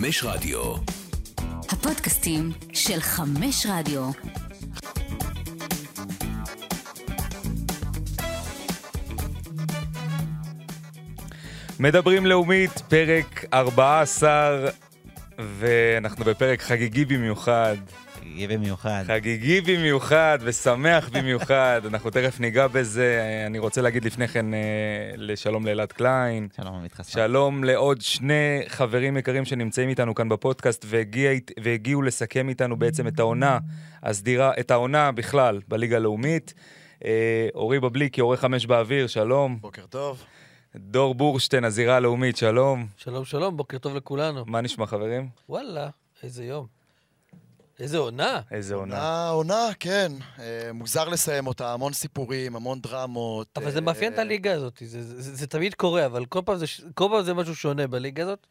חמש רדיו. הפודקאסטים של חמש רדיו. מדברים לאומית, פרק 14, ואנחנו בפרק חגיגי במיוחד. חגיגי במיוחד. חגיגי במיוחד ושמח במיוחד, אנחנו תכף ניגע בזה. אני רוצה להגיד לפני כן אה, לשלום לאלעד קליין. שלום עמית. שלום לעוד שני חברים יקרים שנמצאים איתנו כאן בפודקאסט והגיע, והגיעו לסכם איתנו בעצם את העונה הסדירה, את העונה בכלל בליגה הלאומית. אה, אורי בבליקי, עורך חמש באוויר, שלום. בוקר טוב. דור בורשטיין, הזירה הלאומית, שלום. שלום, שלום, בוקר טוב לכולנו. מה נשמע, חברים? וואלה, איזה יום. איזה עונה. איזה עונה. עונה, עונה, כן. אה, מוזר לסיים אותה, המון סיפורים, המון דרמות. אבל זה אה, מאפיין את הליגה הזאת, זה, זה, זה, זה תמיד קורה, אבל כל פעם זה, ש- כל פעם זה משהו שונה בליגה הזאת.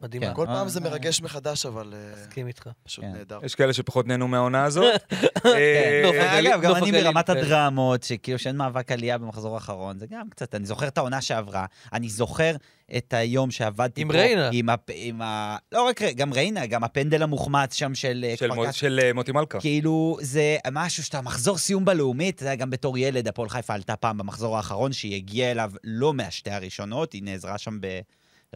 מדהימה. כן. כל אה, פעם זה אה. מרגש מחדש, אבל אה, מסכים איתך. פשוט כן. נהדר. יש כאלה שפחות נהנו מהעונה הזאת. אה, נוף הגליל, אגב, גם אני ברמת כן. הדרמות, שכאילו שאין מאבק עלייה במחזור האחרון, זה גם קצת, אני זוכר את העונה שעברה, אני זוכר את היום שעבדתי עם פה. ריינה. עם הפ- עם ה... לא רק ר- גם ריינה, גם הפנדל המוחמץ שם של אה, של אה, מוטי מלכה. כאילו, זה משהו שאתה מחזור סיום בלאומית, זה היה גם בתור ילד, הפועל חיפה עלתה פעם במחזור האחרון, שהיא הגיעה אליו לא מהשתי הראשונות, היא נעזרה שם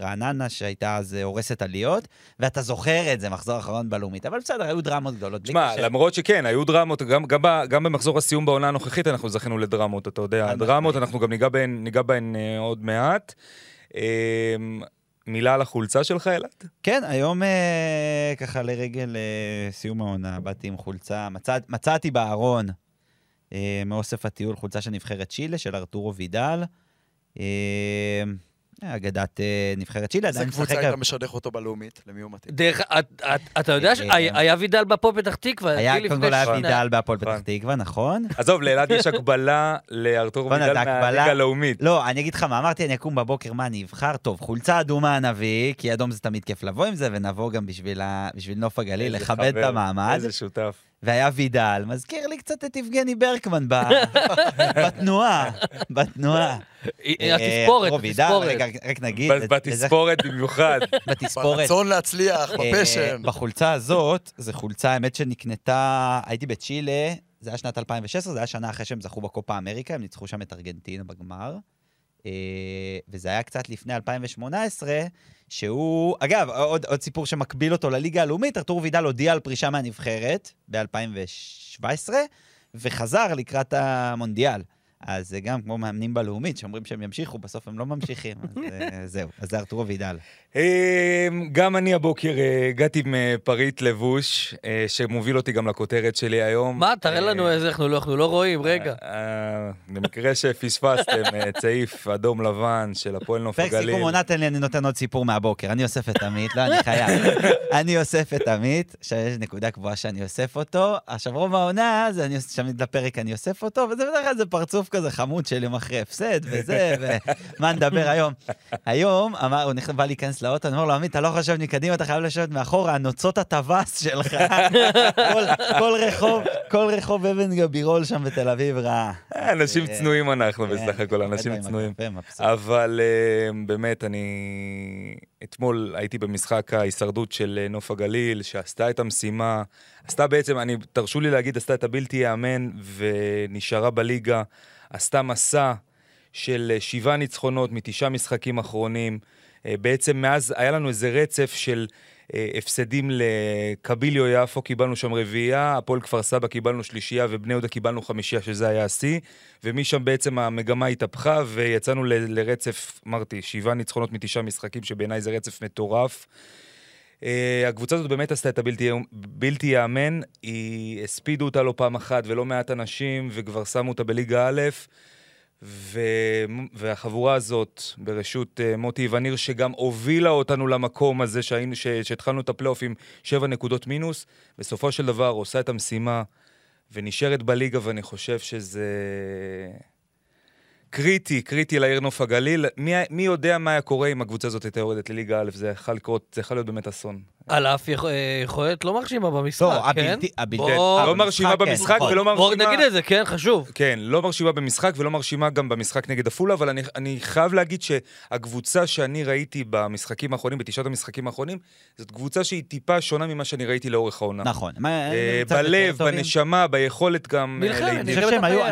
ברעננה, שהייתה אז אה, הורסת עליות, ואתה זוכר את זה, מחזור האחרון בלאומית. אבל בסדר, היו דרמות גדולות. תשמע. למרות שכן, היו דרמות, גם, גם, גם במחזור הסיום בעונה הנוכחית אנחנו זכינו לדרמות, אתה יודע. דרמות. אנחנו גם ניגע בהן, ניגע בהן אה, עוד מעט. אה, מילה על החולצה שלך, אלעד? כן, היום אה, ככה לרגל אה, סיום העונה, באתי עם חולצה, מצא, מצאתי בארון אה, מאוסף הטיול חולצה של נבחרת צ'ילה, של ארתורו וידל. אה, אגדת אה, נבחרת צ'ילה, איזה עדיין קבוצה משחק... היית משדך אותו בלאומית? למי הוא מתאים? דרך, את- את- אתה יודע אה, שהיה וידל בפועל פתח תקווה, היה, קודם כל היה. וידל בהפועל פתח נכון. תקווה, נכון? עזוב, לאלעד יש הקבלה לארתור בוא'נה, וידל מהליגה הלאומית. לא, אני אגיד לך מה, אמרתי, אני אקום בבוקר, מה אני אבחר? טוב, חולצה אדומה נביא, כי אדום זה תמיד כיף לבוא עם זה, ונבוא גם בשביל, נוף הגליל, איזה לכבד את המעמד. איזה שותף. והיה וידל, מזכיר לי קצת את יבגני ברקמן ב... בתנועה, בתנועה. אה, התספורת, התספורת. רק נגיד, ב- בתספורת במיוחד. בתספורת. ברצון להצליח, אה, בפשן. בחולצה הזאת, זו חולצה, האמת שנקנתה, הייתי בצ'ילה, זה היה שנת 2016, זה היה שנה אחרי שהם זכו בקופה אמריקה, הם ניצחו שם את ארגנטינה בגמר. אה, וזה היה קצת לפני 2018, שהוא, אגב, עוד, עוד סיפור שמקביל אותו לליגה הלאומית, ארתור וידל הודיע על פרישה מהנבחרת ב-2017, וחזר לקראת המונדיאל. אז זה גם כמו מאמנים בלאומית, שאומרים שהם ימשיכו, בסוף הם לא ממשיכים. אז אה, זהו, אז זה ארתורו וידל. אה, גם אני הבוקר אה, הגעתי עם פריט לבוש, אה, שמוביל אותי גם לכותרת שלי היום. מה, תראה לנו אה, איזה, אנחנו לא- אנחנו לא רואים, רגע. במקרה שפספסתם, צעיף אדום לבן של הפועל נוף פרק הגליל. סיכום עונה, תן לי, אני נותן עוד סיפור מהבוקר. אני אוסף את עמית, לא, אני חייב. אני אוסף את עמית, שיש נקודה קבועה שאני אוסף אותו. עכשיו, רוב העונה, זה אני אוס- תמיד לפרק אני אוסף אותו, וזה בדרך כלל זה פרצוף כזה חמוד של יום אחרי הפסד וזה, ומה נדבר היום. היום, אמר, הוא בא להיכנס לאוטו, אני אומר לו, עמית, אתה לא חושב מקדימה, אתה חייב לשבת מאחורה, נוצות הטווס שלך. כל- כל רחוב, כל רחוב אבן גבירול שם בתל אביב רע. אה, אנשים אה, צנועים אנחנו כן, בסך הכל, אנשים צנועים. אבל אה, באמת, אני... אתמול הייתי במשחק ההישרדות של אה, נוף הגליל, שעשתה את המשימה, עשתה בעצם, אני, תרשו לי להגיד, עשתה את הבלתי ייאמן ונשארה בליגה, עשתה מסע של אה, שבעה ניצחונות מתשעה משחקים אחרונים. אה, בעצם מאז היה לנו איזה רצף של אה, הפסדים לקביליו יפו, קיבלנו שם רביעייה, הפועל כפר סבא קיבלנו שלישייה ובני יהודה קיבלנו חמישייה, שזה היה השיא, ומשם בעצם המגמה התהפכה ויצאנו לרצף, אמרתי, שבעה ניצחונות מתשעה משחקים, שבעיניי זה רצף מטורף. Uh, הקבוצה הזאת באמת עשתה את הבלתי בלתי ייאמן, היא הספידו אותה לא פעם אחת ולא מעט אנשים, וכבר שמו אותה בליגה א', ו... והחבורה הזאת, ברשות uh, מוטי וניר, שגם הובילה אותנו למקום הזה שהיינו, ש... שהתחלנו את הפלייאוף עם שבע נקודות מינוס, בסופו של דבר עושה את המשימה ונשארת בליגה, ואני חושב שזה קריטי, קריטי לעיר נוף הגליל. מי, מי יודע מה היה קורה אם הקבוצה הזאת הייתה יורדת לליגה א', זה יכול לקרות, זה יכול להיות באמת אסון. על אף אה, יכולת לא מרשימה במשחק, לא, כן? הבלתי... לא מרשימה כן, במשחק נכון. ולא מרשימה... נגיד את זה, כן, חשוב. כן, לא מרשימה במשחק ולא מרשימה גם במשחק נגד עפולה, אבל אני, אני חייב להגיד שהקבוצה שאני ראיתי במשחקים האחרונים, בתשעת המשחקים האחרונים, זאת קבוצה שהיא טיפה שונה ממה שאני ראיתי לאורך העונה. נכון. אה, בלב. בנשמה, ביכולת גם... אה. אני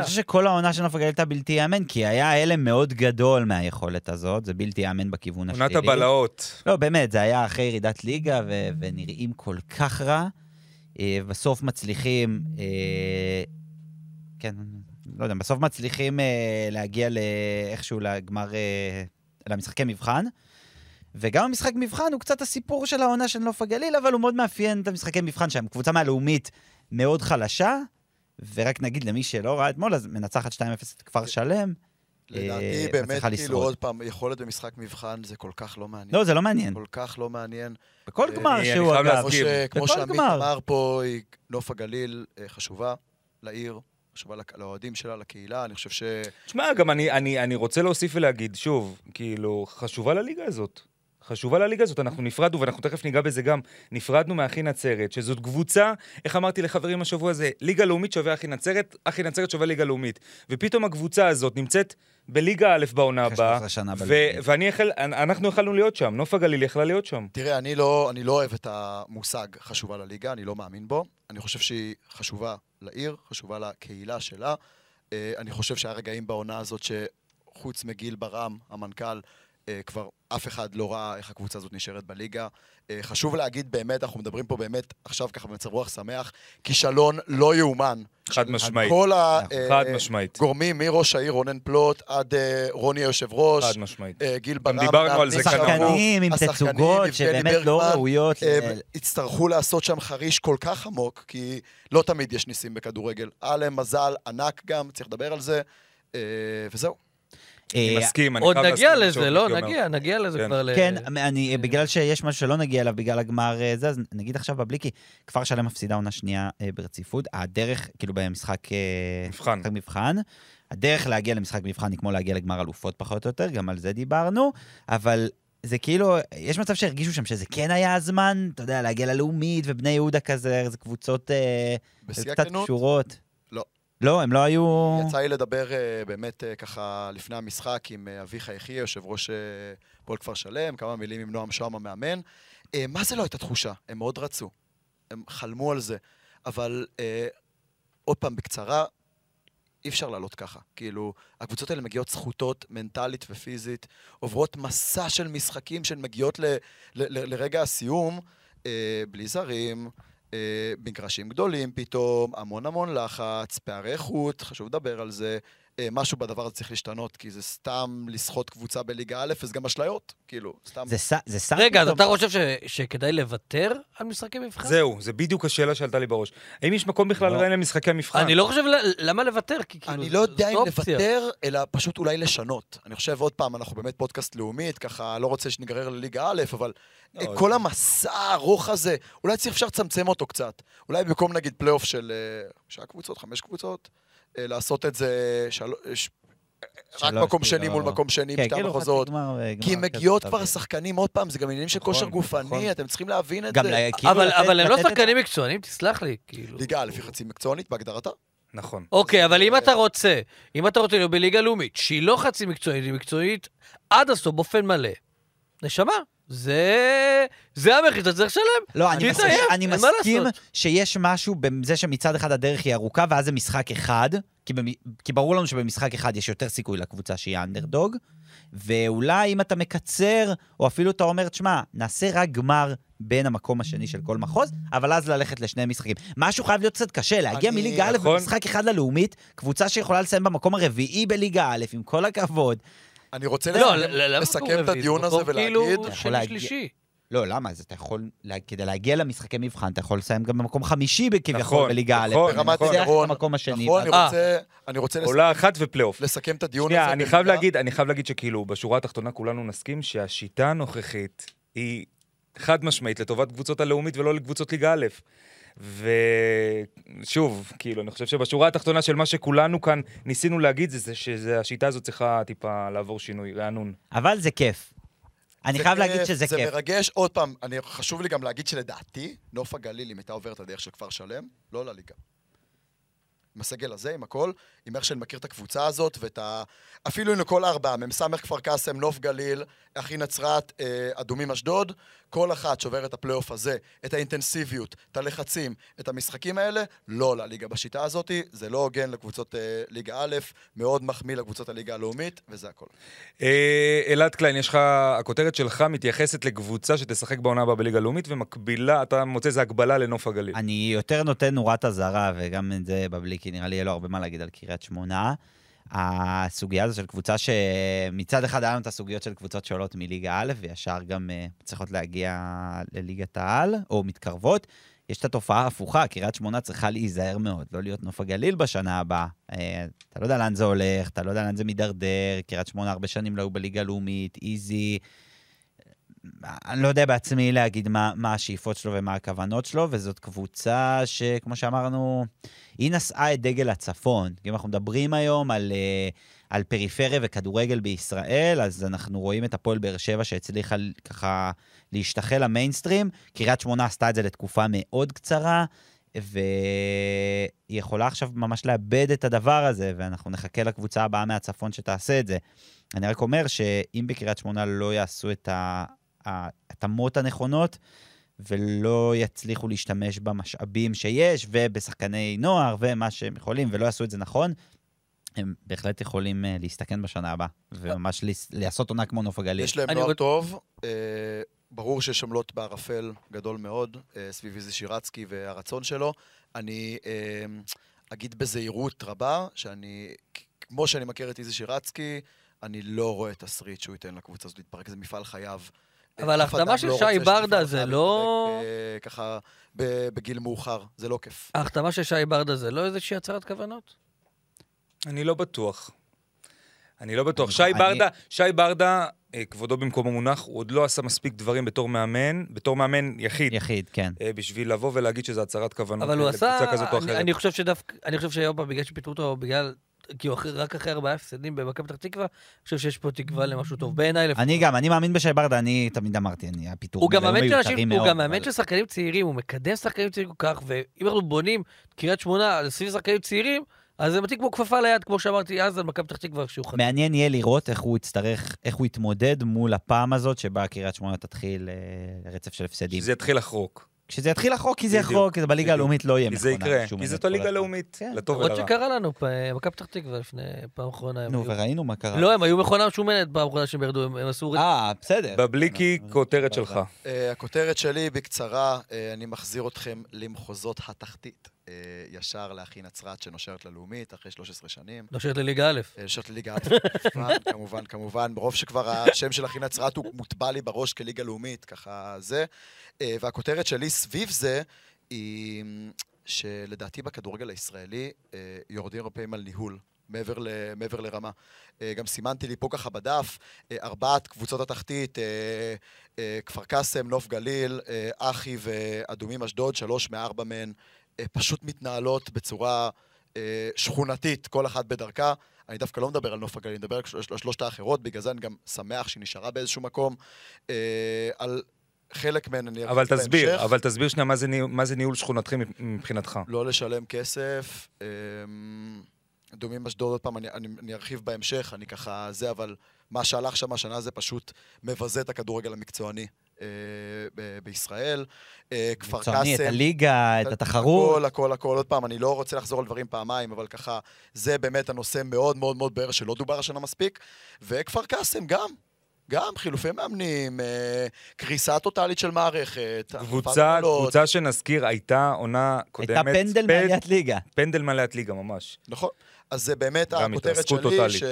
חושב שכל העונה של הגליל הייתה בלתי ייאמן, כי היה הלם מאוד גדול מהיכולת הזאת, זה בלתי ייאמן בכיוון השלילי. עונת הבלהות. לא, באמת, זה היה אחרי ירידת ליגה, ו- ונראים כל כך רע. אה, בסוף מצליחים, אה, כן, לא יודע, בסוף מצליחים אה, להגיע לא- איכשהו לגמר, למשחקי מבחן. וגם המשחק מבחן הוא קצת הסיפור של העונה של נוף הגליל, אבל הוא מאוד מאפיין את המשחקי מבחן שהם קבוצה מהלאומית מאוד חלשה, ורק נגיד למי שלא ראה אתמול, אז מנצחת 2-0 את כפר שלם. לדעתי, אה, באמת, כאילו. עוד פעם, יכולת במשחק מבחן זה כל כך לא מעניין. לא, זה לא מעניין. כל כך לא מעניין. בכל אה, גמר שהוא, אגב, כמו, שעמית גמר. אמר פה, נוף הגליל אה, חשובה לעיר, חשובה לאוהדים שלה, לקהילה. אני חושב ש... תשמע, גם אני, אני, אני רוצה להוסיף ולהגיד, שוב, כאילו, חשובה לליגה הזאת. חשובה לליגה הזאת, אנחנו נפרדנו, ואנחנו תכף ניגע בזה גם, נפרדנו מאחי נצרת, שזאת קבוצה, איך אמרתי לחברים השבוע הזה, ליגה לאומית שווה אחי נצרת, אחי נצרת שווה ליגה לאומית. ופתאום הקבוצה הזאת נמצאת בליגה א' בעונה הבאה, 13 שנה ו- בלאומית. ואני יכול, אנחנו יכלנו להיות שם, נוף הגליל יכלה להיות שם. תראה, אני לא, אני לא אוהב את המושג חשובה לליגה, אני לא מאמין בו. אני חושב שהיא חשובה לעיר, חשובה לקהילה שלה. אה, אני חושב שהיה רגעים בעונה הזאת שחוץ מגיל ברם, המנכ"ל, כבר אף אחד לא ראה איך הקבוצה הזאת נשארת בליגה. אה, חשוב להגיד באמת, אנחנו מדברים פה באמת עכשיו ככה במצב רוח שמח, כישלון לא יאומן. חד משמעית. כל חד משמעית. הגורמים, מראש העיר רונן פלוט עד אה, רוני היושב ראש. חד משמעית. אה, גיל גם ברם, דיברנו על זה כאן. שאמרו, שחקנים עם השחקנים, תצוגות שבאמת לא ראויות. יצטרכו לעשות שם חריש כל כך עמוק, כי לא תמיד יש ניסים בכדורגל. היה להם מזל ענק גם, צריך לדבר על זה, אה, וזהו. אני אה, מסכים, אני עוד חייב נגיע להסכים עם לזה, מה לא? נגיע, נגיע לזה כן. כבר ל... כן, אני, בגלל שיש משהו שלא נגיע אליו בגלל הגמר אה, זה, אז נגיד עכשיו בבליקי, כפר שלם מפסידה עונה שנייה אה, ברציפות. הדרך, כאילו במשחק... אה, מבחן. משחק מבחן. הדרך להגיע למשחק מבחן היא כמו להגיע לגמר אלופות פחות או יותר, גם על זה דיברנו, אבל זה כאילו, יש מצב שהרגישו שם שזה כן היה הזמן, אתה יודע, להגיע ללאומית ובני יהודה כזה, זה קבוצות אה, קצת קשורות. לא. הם לא היו... יצא לי לדבר אה, באמת אה, ככה לפני המשחק עם אה, אביחי יחיא, יושב ראש פועל כפר שלם, כמה מילים עם נועם שוהם המאמן. מה זה לא הייתה תחושה? הם מאוד רצו. הם חלמו על זה. אבל עוד פעם, בקצרה, אי אפשר לעלות ככה. כאילו, הקבוצות האלה מגיעות זכותות מנטלית ופיזית, עוברות מסע של משחקים שהן מגיעות ל, ל, ל, לרגע הסיום, בלי זרים, מגרשים גדולים פתאום, המון המון לחץ, פערי איכות, חשוב לדבר על זה. אה, משהו בדבר הזה צריך להשתנות, כי זה סתם לסחוט קבוצה בליגה א', וזה גם אשליות, כאילו, סתם. זה ס- זה שם רגע, אז אתה חושב ש- שכדאי לוותר על משחקי מבחן? זהו, זה בדיוק השאלה שעלתה לי בראש. האם יש מקום בכלל לא. עדיין למשחקי המבחן? אני לא חושב ל- למה לוותר, כי כאילו... אני לא יודע אם. לוותר, אלא פשוט אולי לשנות. אני חושב, עוד פעם, אנחנו באמת פודקאסט לאומית, ככה, לא רוצה שניגרר לליגה א', אבל לא, אה, כל המסע הארוך הזה, אולי צריך אפשר לצמצם אותו קצת. אולי במקום, נגיד, פלייאוף של אה, שעה קבוצות, חמש קבוצות, לעשות את זה של... ש- רק שלוש, מקום שני. מול מקום שני, כן, בשתי כאילו המחוזות. וגמר כי מגיעות אתה כבר מבין. השחקנים, עוד פעם, זה גם עניינים של נכון, כושר נכון. גופני, אתם צריכים להבין את זה. לה- כאילו אבל לתת- אבל הם לא לתת את- שחקנים מקצוענים, תסלח לי, כאילו. ליגה א' היא חצי מקצוענית בהגדרתה. נכון. אוקיי, אבל אם אתה רוצה, אם אתה רוצה להיות בליגה לאומית, שהיא לא חצי מקצועית, היא מקצועית עד הסוף, באופן מלא, נשמה, זה... זה המחיר שאתה צריך לשלם. לא, אני תתעייף, מסכים, אני מסכים. שיש משהו בזה שמצד אחד הדרך היא ארוכה, ואז זה משחק אחד, כי, במ... כי ברור לנו שבמשחק אחד יש יותר סיכוי לקבוצה שהיא אנדרדוג, ואולי אם אתה מקצר, או אפילו אתה אומר, תשמע, נעשה רק גמר בין המקום השני של כל מחוז, אבל אז ללכת לשני משחקים. משהו חייב להיות קצת קשה, להגיע אני- מליגה א' נכון. במשחק אחד ללאומית, קבוצה שיכולה לסיים במקום הרביעי בליגה א', עם כל הכבוד. אני רוצה לא, לסכם- את? הדיון הזה כאילו ולהגיד... יכול שני שלישי. לא, למה? אז אתה יכול, כדי להגיע למשחקי מבחן, אתה יכול לסיים גם במקום חמישי כביכול נכון, בליגה א'. נכון, ברמת נכון. עיקרון, המקום השני. נכון, אני אה. רוצה- אני רוצה לס- עולה אחת ופלייאוף. לסכם את הדיון הזה. שנייה, אני חייב במילה. להגיד, אני חייב להגיד שכאילו, בשורה התחתונה כולנו נסכים שהשיטה הנוכחית היא חד משמעית לטובת קבוצות הלאומית ולא לקבוצות ליגה א'. ושוב, כאילו, אני חושב שבשורה התחתונה של מה שכולנו כאן ניסינו להגיד זה, זה שהשיטה הזאת צריכה טיפה לעבור שינוי, רענון. אבל זה כיף. אני זה חייב להגיד כיף, שזה זה כיף. מרגש. עוד פעם, אני, חשוב לי גם להגיד שלדעתי, נוף הגליל, אם הייתה עוברת הדרך של כפר שלם, לא לליגה. עם הסגל הזה, עם הכל, עם איך שאני מכיר את הקבוצה הזאת, ואת ה... אפילו עם כל הארבעה, מ"ס כפר קאסם, נוף גליל, אחי נצרת, אה, אדומים אשדוד, כל אחת שעובר את הפלייאוף הזה, את האינטנסיביות, את הלחצים, את המשחקים האלה, לא לליגה בשיטה הזאת, זה לא הוגן לקבוצות אה, ליגה א', מאוד מחמיא לקבוצות הליגה הלאומית, וזה הכל. אה, אלעד קליין, יש לך, הכותרת שלך מתייחסת לקבוצה שתשחק בעונה הבאה בליגה הלאומית, ומקבילה, אתה מוצא איזה הקבלה לנוף הגליל. אני יותר נותן נורת אזהרה, וגם את זה בבלי, כי נראה לי יהיה לו הרבה מה להגיד על קריית שמונה. הסוגיה הזו של קבוצה שמצד אחד היה לנו את הסוגיות של קבוצות שעולות מליגה א', וישר גם uh, צריכות להגיע לליגת העל, או מתקרבות. יש את התופעה ההפוכה, קריית שמונה צריכה להיזהר מאוד, לא להיות נוף הגליל בשנה הבאה. Uh, אתה לא יודע לאן זה הולך, אתה לא יודע לאן זה מידרדר, קריית שמונה הרבה שנים לא היו בליגה הלאומית, איזי. אני לא יודע בעצמי להגיד מה, מה השאיפות שלו ומה הכוונות שלו, וזאת קבוצה שכמו שאמרנו, היא נשאה את דגל הצפון. אם אנחנו מדברים היום על, אה, על פריפריה וכדורגל בישראל, אז אנחנו רואים את הפועל באר שבע שהצליחה ככה להשתחל למיינסטרים. קריית שמונה עשתה את זה לתקופה מאוד קצרה, והיא יכולה עכשיו ממש לאבד את הדבר הזה, ואנחנו נחכה לקבוצה הבאה מהצפון שתעשה את זה. אני רק אומר שאם בקריית שמונה לא יעשו את ההתאמות הנכונות, ולא יצליחו להשתמש במשאבים שיש, ובשחקני נוער, ומה שהם יכולים, ולא יעשו את זה נכון, הם בהחלט יכולים uh, להסתכן בשנה הבאה, וממש לעשות עונה כמו נוף הגליל. יש להם אני נוער טוב, אה, ברור שיש עמלות בערפל גדול מאוד, אה, סביב איזי שירצקי והרצון שלו. אני אה, אגיד בזהירות רבה, שאני, כמו שאני מכיר את איזי שירצקי, אני לא רואה תסריט שהוא ייתן לקבוצה הזאת להתפרק, זה מפעל חייו. אבל ההחתמה של לא שי ברדה זה לא- אה, ככה ב- בגיל מאוחר, זה לא כיף. ההחתמה של שי ברדה זה לא איזושהי הצהרת כוונות? אני לא בטוח. אני לא בטוח. שי ברדה, שי ברדה, אה, כבודו במקומו מונח, הוא עוד לא עשה מספיק דברים בתור מאמן, בתור מאמן יחיד, יחיד, כן. אה, בשביל לבוא ולהגיד שזה הצהרת כוונות אבל הוא עשה... לקבוצה כזאת או אני- חושב שדווקא... אני חושב שהיום בגלל שפיטרו אותו, בגלל... כי הוא אחרי- רק אחרי ארבעה הפסדים במכבי פתח תקווה, אני חושב שיש פה תקווה למשהו טוב. בעיניי. אני גם, אני מאמין בשי ברדה, אני תמיד אמרתי, אני, הפיטורים הוא גם מאמן של אנשים, הוא גם מאמן של שחקנים צעירים, הוא מקדם שחקנים צעירים כל כך, ואם אנחנו בונים קריית שמונה על סביב שחקנים צעירים, אז זה מתאים כמו כפפה ליד, כמו שאמרתי אז על מכבי פתח תקווה כשהוא חתם. מעניין יהיה לראות איך הוא יצטרך, איך הוא יתמודד מול הפעם הזאת שבה קריית שמונה תתחיל אה, רצף של הפסדים. שזה יתחיל לחרוק. כשזה יתחיל לחרוק, כי זה יחרוק, כי זה בליגה. הלאומית לא יהיה כי מכונה. זה יקרה, כי זאת הליגה. הלאומית. לטוב למרות ולרע. שקרה לנו, מכבי פתח תקווה לפני פעם אחרונה. נו, וראינו מה קרה. לא, הם היו מכונה משומנת פעם אחרונה שהם ירדו, הם עשו... אה, בסדר. בבליקי, כותרת שלך. אה, הכותרת שלי בקצרה, אה, אני מחזיר אתכם למחוזות התחתית. אה, ישר לאחי נצרת שנושרת ללאומית אחרי 13 שנים. נושרת לליגה א'. אה, נושרת לליגה א', כמובן, כמובן, ברוב שכבר השם של אחי נצרת הוא מוטבע לי בראש כליגה לאומית, ככה זה. אה, והכותרת שלי סביב זה היא שלדעתי בכדורגל הישראלי יורדים הרבה פעמים על ניהול. מעבר, ל, מעבר לרמה. אה, גם סימנתי לי פה ככה בדף, אה, ארבעת קבוצות התחתית, אה, אה, כפר קאסם, נוף גליל, אה, אחי ואדומים אשדוד, שלוש מארבע מהן פשוט מתנהלות בצורה אה, שכונתית, כל אחת בדרכה. אני דווקא לא מדבר על נוף הגליל, אני מדבר על של- של- שלושת האחרות, בגלל זה אני גם שמח שהיא נשארה באיזשהו מקום. אה, על חלק מהן אני אבל ארחיב תסביר, בהמשך. אבל תסביר שנייה מה זה ניהול- מה זה ניהול שכונתכם מבחינתך. לא לשלם כסף. אמ, דומים אשדוד, עוד פעם, אני, אני, אני ארחיב בהמשך, אני ככה זה, אבל מה שהלך שם השנה זה פשוט מבזה את הכדורגל המקצועני אה, בישראל. אה, כפר מקצועני, את קאסם. הליגה, את התחרות. הכל, הכל, הכל. עוד פעם, אני לא רוצה לחזור על דברים פעמיים, אבל ככה, זה באמת הנושא מאוד מאוד מאוד בער שלא דובר השנה מספיק. וכפר קאסם גם. גם חילופי מאמנים, אה, קריסה טוטאלית של מערכת. קבוצה. קבוצה שנזכיר, הייתה עונה קודמת. הייתה פנדל פד- מעליית ליגה. פנדל מעליית ליגה, ממש. נכון. אז זה באמת הכותרת שלי, טוטאלית.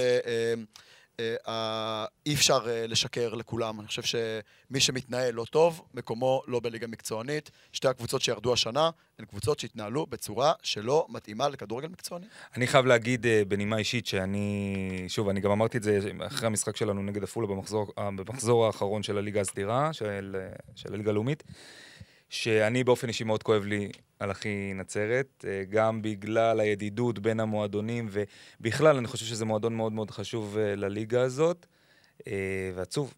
שאי אפשר אה, לשקר לכולם. אני חושב שמי שמתנהל לא טוב, מקומו לא בליגה מקצוענית. שתי הקבוצות שירדו השנה הן קבוצות שהתנהלו בצורה שלא מתאימה לכדורגל מקצועני. אני חייב להגיד אה, בנימה אישית שאני, שוב, אני גם אמרתי את זה אחרי המשחק שלנו נגד עפולה במחזור, אה, במחזור האחרון של הליגה הסדירה, של, אה, של הליגה הלאומית, שאני באופן אישי מאוד כואב לי על אחי נצרת, אה, גם בגלל הידידות בין המועדונים, ובכלל אני חושב שזה מועדון מאוד מאוד חשוב אה, לליגה הזאת. אה, ועצוב.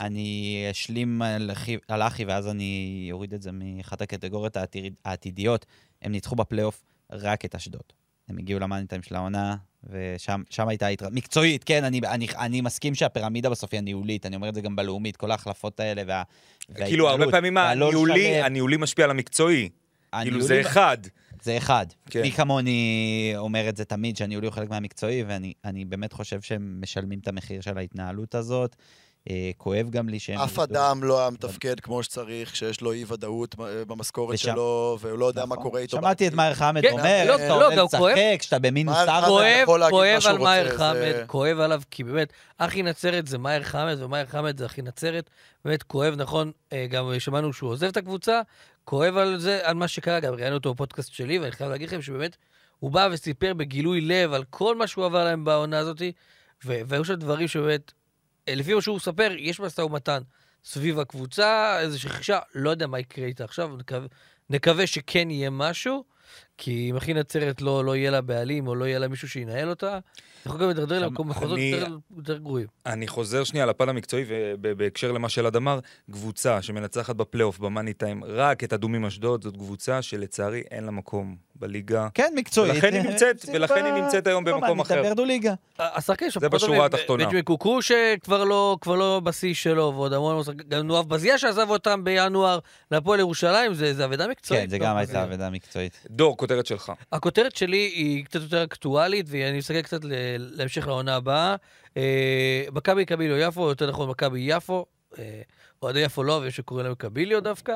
אני אשלים על אחי- על אחי, ואז אני אוריד את זה מאחת הקטגוריות העתיד- העתידיות. הם ניצחו בפלייאוף רק את אשדוד. הם הגיעו למאניטיים של העונה, ושם שם הייתה התראות. מקצועית, כן, אני, אני, אני מסכים שהפירמידה בסוף היא הניהולית, אני אומר את זה גם בלאומית, כל ההחלפות האלה וה... כאילו, הרבה פעמים הניהולי, לשלם. הניהולי משפיע על המקצועי. כאילו, זה אחד. זה אחד. כן. מי כמוני אומר את זה תמיד, שהניהולי הוא חלק מהמקצועי, ואני אני באמת חושב שהם משלמים את המחיר של ההתנהלות הזאת. אה, כואב גם לי שהם... אף אדם לא היה מתפקד כמו שצריך, כשיש לו אי-ודאות אה, במשכורת ושם- שלו, והוא לא יודע מה נכון. קורה איתו. שמעתי את. מאיר חמד כן, אומר, לא, לא, עולה גם כואב. לשחק, שאתה במינוס ארבע. כואב, יכול להגיד מה כואב שהוא על מאיר חמד, זה- כואב עליו, כי באמת, אחי נצרת זה מאיר חמד, ומאיר חמד זה אחי נצרת. באמת כואב, נכון, אה, גם שמענו שהוא עוזב את הקבוצה, כואב על זה, על מה שקרה, גם ראיינו אותו בפודקאסט שלי, ואני חייב להגיד לכם שבאמת, הוא בא וסיפר בגילוי לב על כל מה שהוא עבר להם בעונה הזאת, והיו שם דברים שבאמת, לפי מה שהוא מספר, יש משא ומתן סביב הקבוצה, איזושהי רכישה, לא יודע מה יקרה איתה עכשיו, נקווה, נקווה שכן יהיה משהו, כי אם אחי נצרת לא, לא יהיה לה בעלים, או לא יהיה לה מישהו שינהל אותה, יכול גם עכשיו, למקום מחוזות אני- יותר, יותר גרועים. אני חוזר שנייה לפן המקצועי, ובהקשר למה שאלעד אמר, קבוצה שמנצחת בפלייאוף, במאני טיים, רק את אדומים אשדוד, זאת קבוצה שלצערי אין לה מקום בליגה. כן, מקצועית. ולכן היא נמצאת- ולכן היא נמצאת היום לא, במקום אחר. ירדו ליגה. השחקנים שם זה בשורה. התחתונה. בנג'מין קוקו שכבר לא, כבר לא בשיא שלו, ועוד המון, גם נואב בזיה שעזב אותם בינואר להפועל ירושלים, זה, אבדה מקצועית. כן, זה גם בזיה. הייתה עבודה מקצועית. דור, כותרת שלך. הכותרת שלי היא קצת יותר אקטואלית, ואני מסתכל קצת להמשך לעונה הבאה. אה, מכבי קביליו יפו, יותר נכון מכבי יפו, אה, אוהדי יפו לא אוהבים שקוראים להם קביליו דווקא.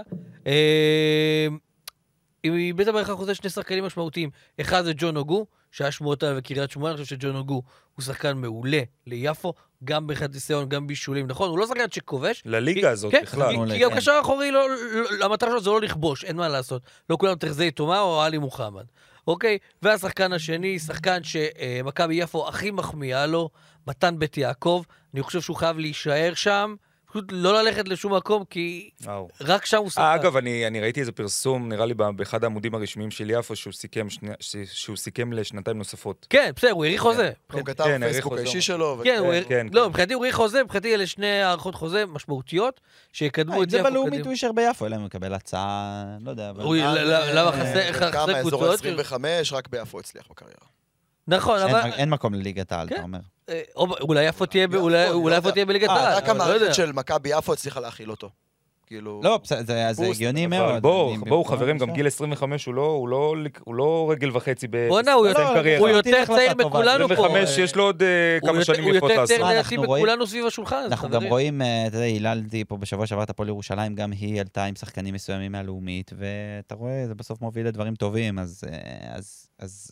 היא איבדה בערך אחוזי שני שחקנים משמעותיים. אחד זה ג'ון אוגו, שהיה שמועות עליו בקריית שמונה, אני חושב שג'ון אוגו הוא שחקן מעולה ליפו, גם מבחינת ניסיון, גם בישולים. נכון, הוא לא שחקן שכובש, לליגה הזאת כן, בכלל. כי גם כן. קשר אחורי, לא, לא, המטרה שלו זה לא לכבוש, אין מה לעשות. לא כולם תחזי תומה או עלי מוחמד. אוקיי? והשחקן השני, שחקן שמכבי יפו הכי מחמיאה לו, מתן בית יעקב. אני חושב שהוא חייב להישאר שם, פשוט לא ללכת לשום מקום, כי וואו. רק שם הוא. אה, אגב, אני, אני ראיתי איזה פרסום, נראה לי באחד העמודים הרשמיים של יפו, שהוא סיכם, שני, ש- שהוא סיכם לשנתיים נוספות. כן, בסדר, הוא האריך חוזה. הוא כתב כן, חוזה. האישי שלו. כן, הוא כן, האריך- כן, לא, כן. מבחינתי הוא האריך חוזה, מבחינתי אלה שני הארכות חוזה משמעותיות, שיקדמו אם את זה יפו בלאומית. הוא יישאר ביפו, אלא אם הוא מקבל הצעה, לא יודע. למה- אה, חסר- חסר כמה, אזור קבוצות? ה-25, רק ביפו הצליח בקריירה. נכון, אבל... אין מקום לליגת העל. אתה אומר. או- אולי יפו תהיה בליגת אה, העל. רק לא. המערכת של מכבי יפו הצליחה להכיל אותו. כאילו... לא, זה זה הגיוני אבל מאוד. בואו, בואו, חברים, גם. גיל 25 הוא לא, הוא לא, הוא לא רגל וחצי ב... בואנה, הוא לא, יותר-. הוא יותר צעיר. מכולנו פה. 25, יש לו עוד אה, הוא כמה יותר- שנים הוא יותר לעשות. צעיר לדעתי אנחנו רואים- מכולנו סביב השולחן. אנחנו גם. רואים, אה, אתה יודע, היללתי פה בשבוע שעבר את הפועל ירושלים, גם היא עלתה עם שחקנים מסוימים מהלאומית, ואתה רואה, זה בסוף מוביל לדברים טובים, אז, אה, אז,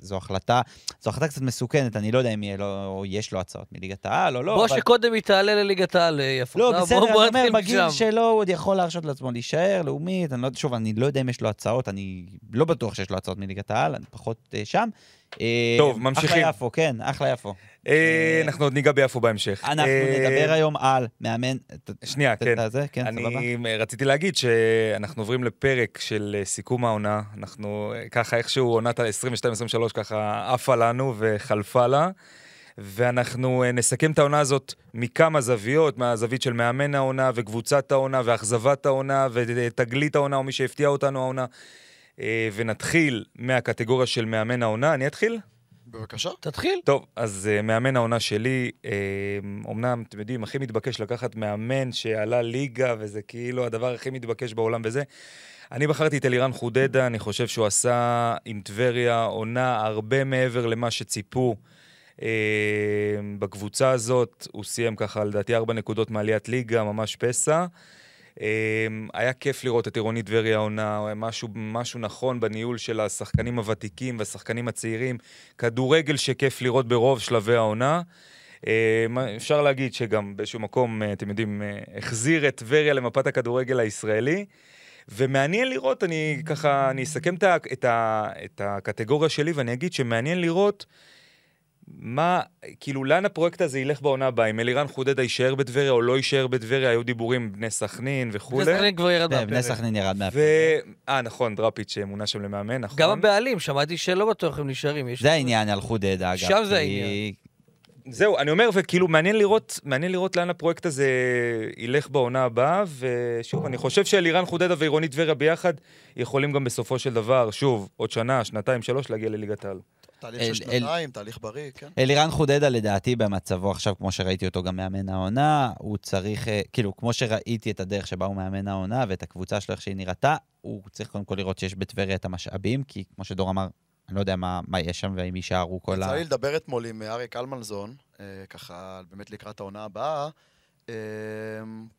זו החלטה, זו החלטה קצת מסוכנת, אני לא יודע אם יהיה לו, או יש לו הצעות מליגת העל או לא, בוא אבל... שקודם היא תעלה לליגת העל יפו. לא, בסדר, אני אומר, בגיל. שלו הוא עוד יכול להרשות לעצמו להישאר, לאומית, אני לא, שוב, אני לא יודע אם יש לו הצעות, אני לא בטוח שיש לו הצעות מליגת העל, אני פחות אה, שם. אה, טוב, ממשיכים. אחלה יפו, כן, אחלה יפו. אה, אנחנו עוד ניגע ביפו בהמשך. אנחנו אה, נדבר היום על מאמן... שנייה, ת- כן. זה, כן, סבבה. אני רציתי להגיד שאנחנו עוברים לפרק של אה, סיכום העונה. אנחנו אה, ככה איכשהו עונת ה-22-23 ככה עפה לנו וחלפה לה. ואנחנו אה, נסכם את העונה הזאת מכמה זוויות, מהזווית של מאמן העונה וקבוצת העונה ואכזבת העונה ותגלית העונה או מי שהפתיע אותנו העונה. אה, ונתחיל מהקטגוריה של מאמן העונה. אני אתחיל? בבקשה. תתחיל. טוב, אז uh, מאמן העונה שלי, uh, אמנם, אתם יודעים, הכי מתבקש לקחת מאמן שעלה ליגה, וזה כאילו הדבר הכי מתבקש בעולם וזה. אני בחרתי את אלירן חודדה, אני חושב שהוא עשה עם טבריה עונה הרבה מעבר למה שציפו בקבוצה הזאת. הוא סיים ככה, לדעתי, ארבע נקודות מעליית ליגה, ממש פסע. Um, היה כיף לראות את עירוני טבריה העונה, משהו, משהו נכון בניהול של השחקנים הוותיקים והשחקנים הצעירים. כדורגל שכיף לראות ברוב שלבי העונה. Um, אפשר להגיד שגם באיזשהו מקום, אתם יודעים, החזיר את טבריה למפת הכדורגל הישראלי. ומעניין לראות, אני ככה, אני אסכם את, את, את הקטגוריה שלי ואני אגיד שמעניין לראות מה, כאילו, לאן הפרויקט הזה ילך בעונה הבאה? אם אלירן חודדה יישאר בטבריה או לא יישאר בטבריה, היו דיבורים בני סכנין וכולי. וסכנין כבר ירד כן, בני מהפרק. סכנין ירד. מהפרק. אה, נכון, דראפיץ' מונה שם למאמן, נכון. גם הבעלים, שמעתי שלא בטוח הם נשארים. זה העניין על חודדה, אגב. שם זה העניין. זהו, אני אומר, וכאילו, מעניין לראות, מעניין לראות לאן הפרויקט הזה ילך בעונה הבאה, ושוב, אני חושב שאלירן חודדה ועירונית טבריה ביחד יכולים גם בסופו של דבר, שוב, עוד שנה, שנתיים, שלוש, להגיע לליגת העל. תהליך אל- של אל- שנתיים, תהליך בריא, כן. אלירן חודדה, לדעתי, במצבו עכשיו, כמו שראיתי אותו גם מאמן העונה, הוא צריך, אה, כאילו, כמו שראיתי את הדרך שבה הוא מאמן העונה ואת הקבוצה שלו, איך שהיא נראתה, הוא צריך קודם כל לראות שיש בטבריה את המשאבים, כי כמו שדור אמר, אני לא יודע מה, מה יש שם והאם יישארו כל ה... יצא לי לדבר אתמול עם אריק אלמנזון, אה, ככה באמת לקראת העונה הבאה. אה,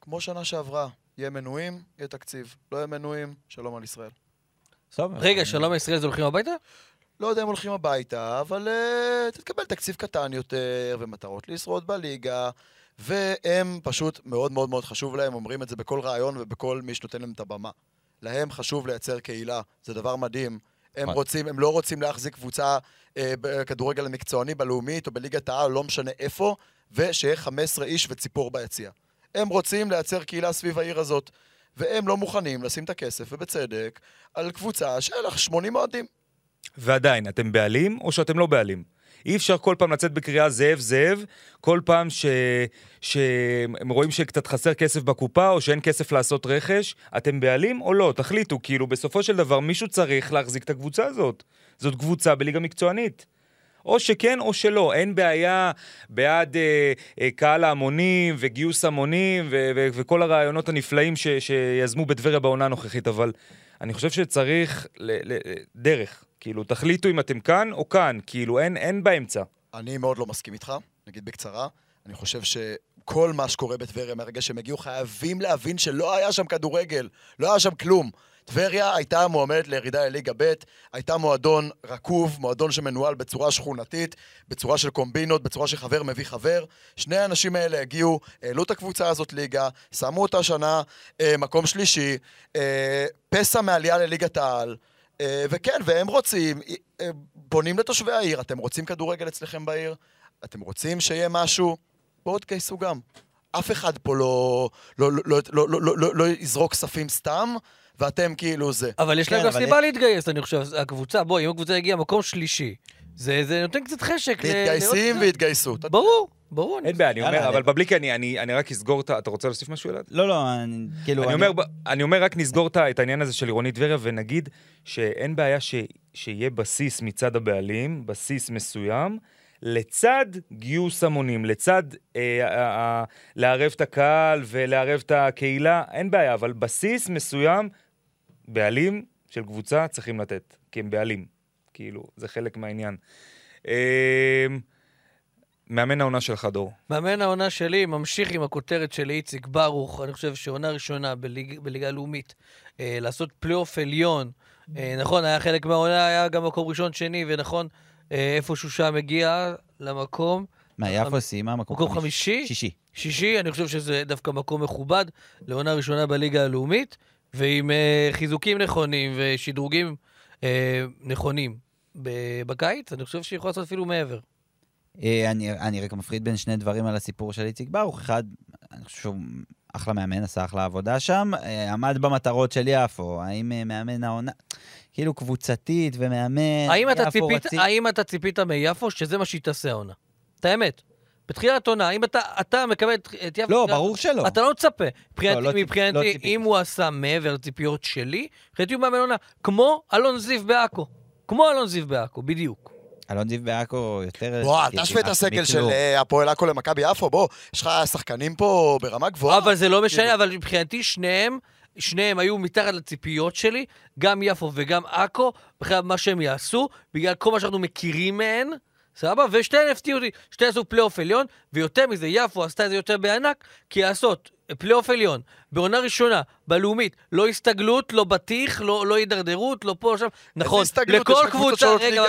כמו שנה שעברה, יהיה מנויים, יהיה תקציב. לא יהיה מנויים, שלום על ישראל. טוב, רגע, שלום הישראל זה הולכים הביתה? לא יודע אם הולכים הביתה, אבל uh, תתקבל תקציב קטן יותר, ומטרות לשרוד בליגה, והם פשוט מאוד מאוד מאוד חשוב להם, אומרים את זה בכל רעיון ובכל מי שנותן להם את הבמה. להם חשוב לייצר קהילה, זה דבר מדהים. הם. רוצים, הם לא רוצים להחזיק קבוצה אה, בכדורגל המקצועני, בלאומית או בליגת העל, לא משנה איפה, ושיהיה 15 איש וציפור ביציע. הם רוצים לייצר קהילה סביב העיר הזאת, והם לא מוכנים לשים את הכסף, ובצדק, על קבוצה של 80 אוהדים. ועדיין, אתם בעלים או שאתם לא בעלים? אי אפשר כל פעם לצאת בקריאה זאב זאב, כל פעם. שהם רואים שקצת חסר כסף בקופה או שאין כסף לעשות רכש, אתם בעלים או לא? תחליטו, כאילו בסופו של דבר מישהו צריך להחזיק את הקבוצה הזאת. זאת קבוצה בליגה מקצוענית. או שכן או שלא, אין בעיה בעד אה, אה, קהל ההמונים וגיוס המונים ו- ו- וכל הרעיונות הנפלאים ש- שיזמו בטבריה בעונה הנוכחית, אבל אני חושב שצריך ל- ל- דרך. כאילו, תחליטו אם אתם כאן או כאן, כאילו, אין, אין באמצע. אני מאוד לא מסכים איתך, נגיד בקצרה. אני חושב שכל מה שקורה בטבריה מהרגע שהם הגיעו, חייבים להבין שלא היה שם כדורגל, לא היה שם כלום. טבריה הייתה מועמדת לירידה לליגה ב', הייתה מועדון רקוב, מועדון שמנוהל בצורה שכונתית, בצורה של קומבינות, בצורה שחבר מביא חבר. שני האנשים האלה הגיעו, העלו את הקבוצה הזאת ליגה, שמו אותה שנה אה, מקום שלישי, אה, פסע מעלייה לליגת העל. אה, וכן, והם רוצים, אה, אה, פונים לתושבי העיר, אתם רוצים כדורגל אצלכם בעיר? אתם רוצים שיהיה משהו? בואו תגייסו גם. אף אחד פה לא, לא, לא, לא, לא, לא, לא, לא יזרוק כספים סתם, ואתם כאילו זה. אבל יש להם כן, גם סיבה אני... להתגייס, אני חושב, הקבוצה, בואי, אם הקבוצה הגיעה מקום שלישי, זה, זה נותן קצת חשק. מתגייסים ל... והתגייסות. ברור. ברור. אין בעיה, אני אומר, אבל בבליקי, אני, אני, אני רק אסגור את ה... אתה רוצה להוסיף משהו, אלעד? לא, לא, אני, כאילו... אני אומר, ב- אני אומר, רק נסגור את העניין הזה של עירונית טבריה, ונגיד שאין בעיה ש, שיהיה בסיס מצד הבעלים, בסיס מסוים, לצד גיוס המונים, לצד אה, אה, אה, לערב את הקהל ולערב את הקהילה, אין בעיה, אבל בסיס מסוים, בעלים של קבוצה צריכים לתת, כי הם בעלים. כאילו, זה חלק מהעניין. אה, מאמן העונה שלך, דור. מאמן העונה שלי ממשיך עם הכותרת של איציק ברוך, אני חושב שעונה ראשונה בליג, בליגה הלאומית, אה, לעשות פלייאוף עליון. אה, נכון, היה חלק מהעונה, היה גם מקום ראשון, שני, ונכון, אה, איפשהו שם הגיע למקום. מה, יפו סיימה מקום מקום חמישי? שישי. שישי, אני חושב שזה דווקא מקום מכובד לעונה ראשונה בליגה הלאומית, ועם אה, חיזוקים נכונים ושדרוגים אה, נכונים בקיץ, אני חושב שיכול לעשות אפילו מעבר. אה, אני, אני רק מפריד בין שני דברים על הסיפור של איציק ברוך. אחד, אני חושב שהוא אחלה מאמן, עשה אחלה עבודה שם, אה, עמד במטרות של יפו. האם אה, מאמן העונה, כאילו קבוצתית ומאמן, האם אתה, ציפית, רצי- האם אתה ציפית מיפו שזה מה שהיא תעשה העונה? את האמת. בתחילת עונה, האם אתה, אתה מקבל את, את יפו... לא, אתה- ברור שלא. אתה לא מצפה. מבחינתי, לא ציפ- מבחינתי לא ציפיתי. אם הוא עשה מעבר לציפיות שלי, מבחינתי הוא מאמן עונה, כמו אלון זיו בעכו. כמו אלון זיו בעכו, בדיוק. אלון זיו בעכו יותר... בוא, אל כאילו, תשווה את הסגל של. אה, הפועל עכו למכבי יפו, בוא, יש לך שחקנים פה ברמה גבוהה. אבל זה לא משנה, כאילו. אבל מבחינתי שניהם, שניהם היו מתחת לציפיות שלי, גם יפו וגם עכו, בכלל מה שהם יעשו, בגלל כל מה שאנחנו מכירים מהן, סבבה? ושתיהן הפתיעו אותי, שתיהן עשו פלייאוף עליון, ויותר מזה, יפו עשתה את זה יותר בענק, כי לעשות פלייאוף עליון, בעונה ראשונה, בלאומית, לא הסתגלות, לא בטיח, לא, לא הידרדרות, לא פה, שם, נכון? לכל קבוצה, רגע,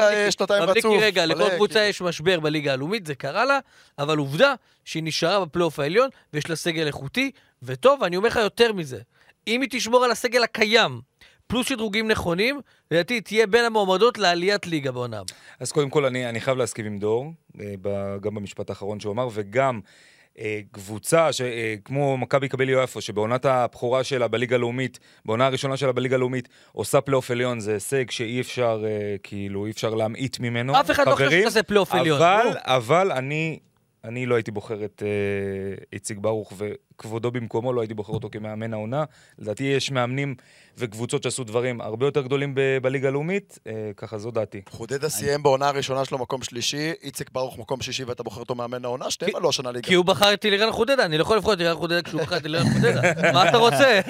בבליקי, אה, רגע, לכל קבוצה כאילו. יש משבר בליגה הלאומית, זה קרה לה, אבל עובדה שהיא נשארה בפלייאוף העליון, ויש לה סגל איכותי, וטוב, אני אומר לך יותר מזה, אם היא תשמור על הסגל הקיים, פלוס שדרוגים נכונים, לדעתי תהיה בין המועמדות לעליית ליגה בעונה. אז קודם כל, אני, אני חייב להסכים עם דור, אה, גם במשפט האחרון שהוא אמר, וגם קבוצה ש, אה, מכבי קביליו יפו, שבעונת הבכורה שלה בליגה הלאומית, בעונה הראשונה שלה בליגה הלאומית, עושה פלייאוף עליון, זה הישג שאי אפשר, אה, כאילו, אי אפשר להמעיט ממנו. אף אחד לא חושב חברים, שתעשה פלייאוף עליון. אבל. אבל אני אני לא הייתי בוחר את אה, איציק ברוך, וכבודו במקומו לא הייתי בוחר אותו כמאמן העונה. לדעתי יש מאמנים וקבוצות שעשו דברים הרבה יותר גדולים ב- בליגה הלאומית, אה, ככה זו דעתי. חודדה סיים בעונה הראשונה שלו מקום שלישי, איציק ברוך מקום שישי ואתה בוחר אותו מאמן העונה, שניהם עלו השנה ליגה. כי הוא בחר את אלירן חודדה, אני לא יכול לבחור את אלירן חודדה כשהוא בחר את אלירן חודדה. מה אתה רוצה?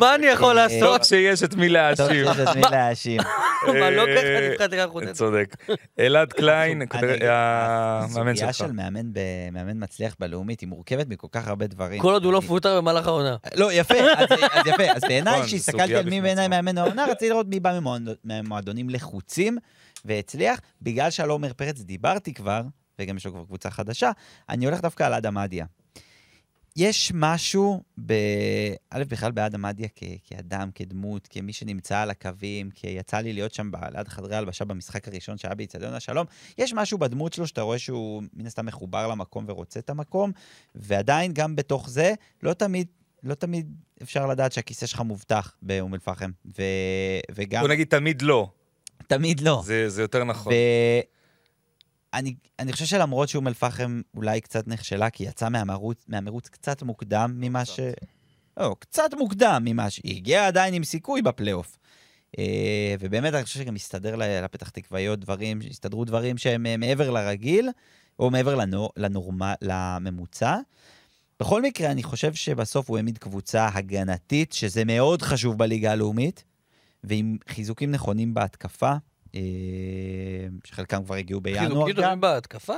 מה אני יכול אה, לעשות? טוב שיש את מי טוב להאשים. שיש את מי להאשים. מה, לא אה, ככה נבחר את אלירן חודדה. צודק. אלעד קליין, המאמן הסוגיה שלך. של מאמן ב- מאמן מצליח בלאומית היא מורכבת מכל כך הרבה דברים. כל עוד הוא לא מפוטר במהלך העונה. לא, יפה, אז אז יפה. אז בעיניי, נכון, כשהסתכלתי סוגיה על מי בעיניי. מאמן העונה, רציתי לראות מי בא ממועד- ממועדונים לחוצים והצליח. בגלל שעל עומר פרץ דיברתי כבר, וגם יש לו כבר קבוצה חדשה, אני הולך דווקא על אדם מדיה. יש משהו, ב... א', בכלל באדם מדיה כ... כאדם, כדמות, כמי שנמצא על הקווים, כי יצא לי להיות שם ליד חדרי הלבשה במשחק הראשון שהיה באיצטדיון השלום, יש משהו בדמות שלו שאתה רואה שהוא מן הסתם מחובר למקום ורוצה את המקום, ועדיין גם בתוך זה, לא תמיד, לא תמיד אפשר לדעת שהכיסא שלך מובטח באום אל-פחם, ו... וגם... בוא נגיד תמיד לא, תמיד לא. זה זה יותר נכון. ואני אני חושב שלמרות שאום אל-פחם אולי קצת נכשלה, כי יצא מהמרוץ, מהמרוץ קצת מוקדם ממה ש... לא, קצת מוקדם ממה ש... היא הגיעה עדיין עם סיכוי בפלייאוף. אה, ובאמת, אני חושב שגם הסתדר לפתח תקוויות דברים, הסתדרו דברים שהם אה, מעבר לרגיל, או מעבר לנור, לנורמה, לממוצע. בכל מקרה, אני חושב שבסוף הוא העמיד קבוצה הגנתית, שזה מאוד חשוב בליגה הלאומית, ועם חיזוקים נכונים בהתקפה, שחלקם כבר הגיעו בינואר גם. טובים בהתקפה?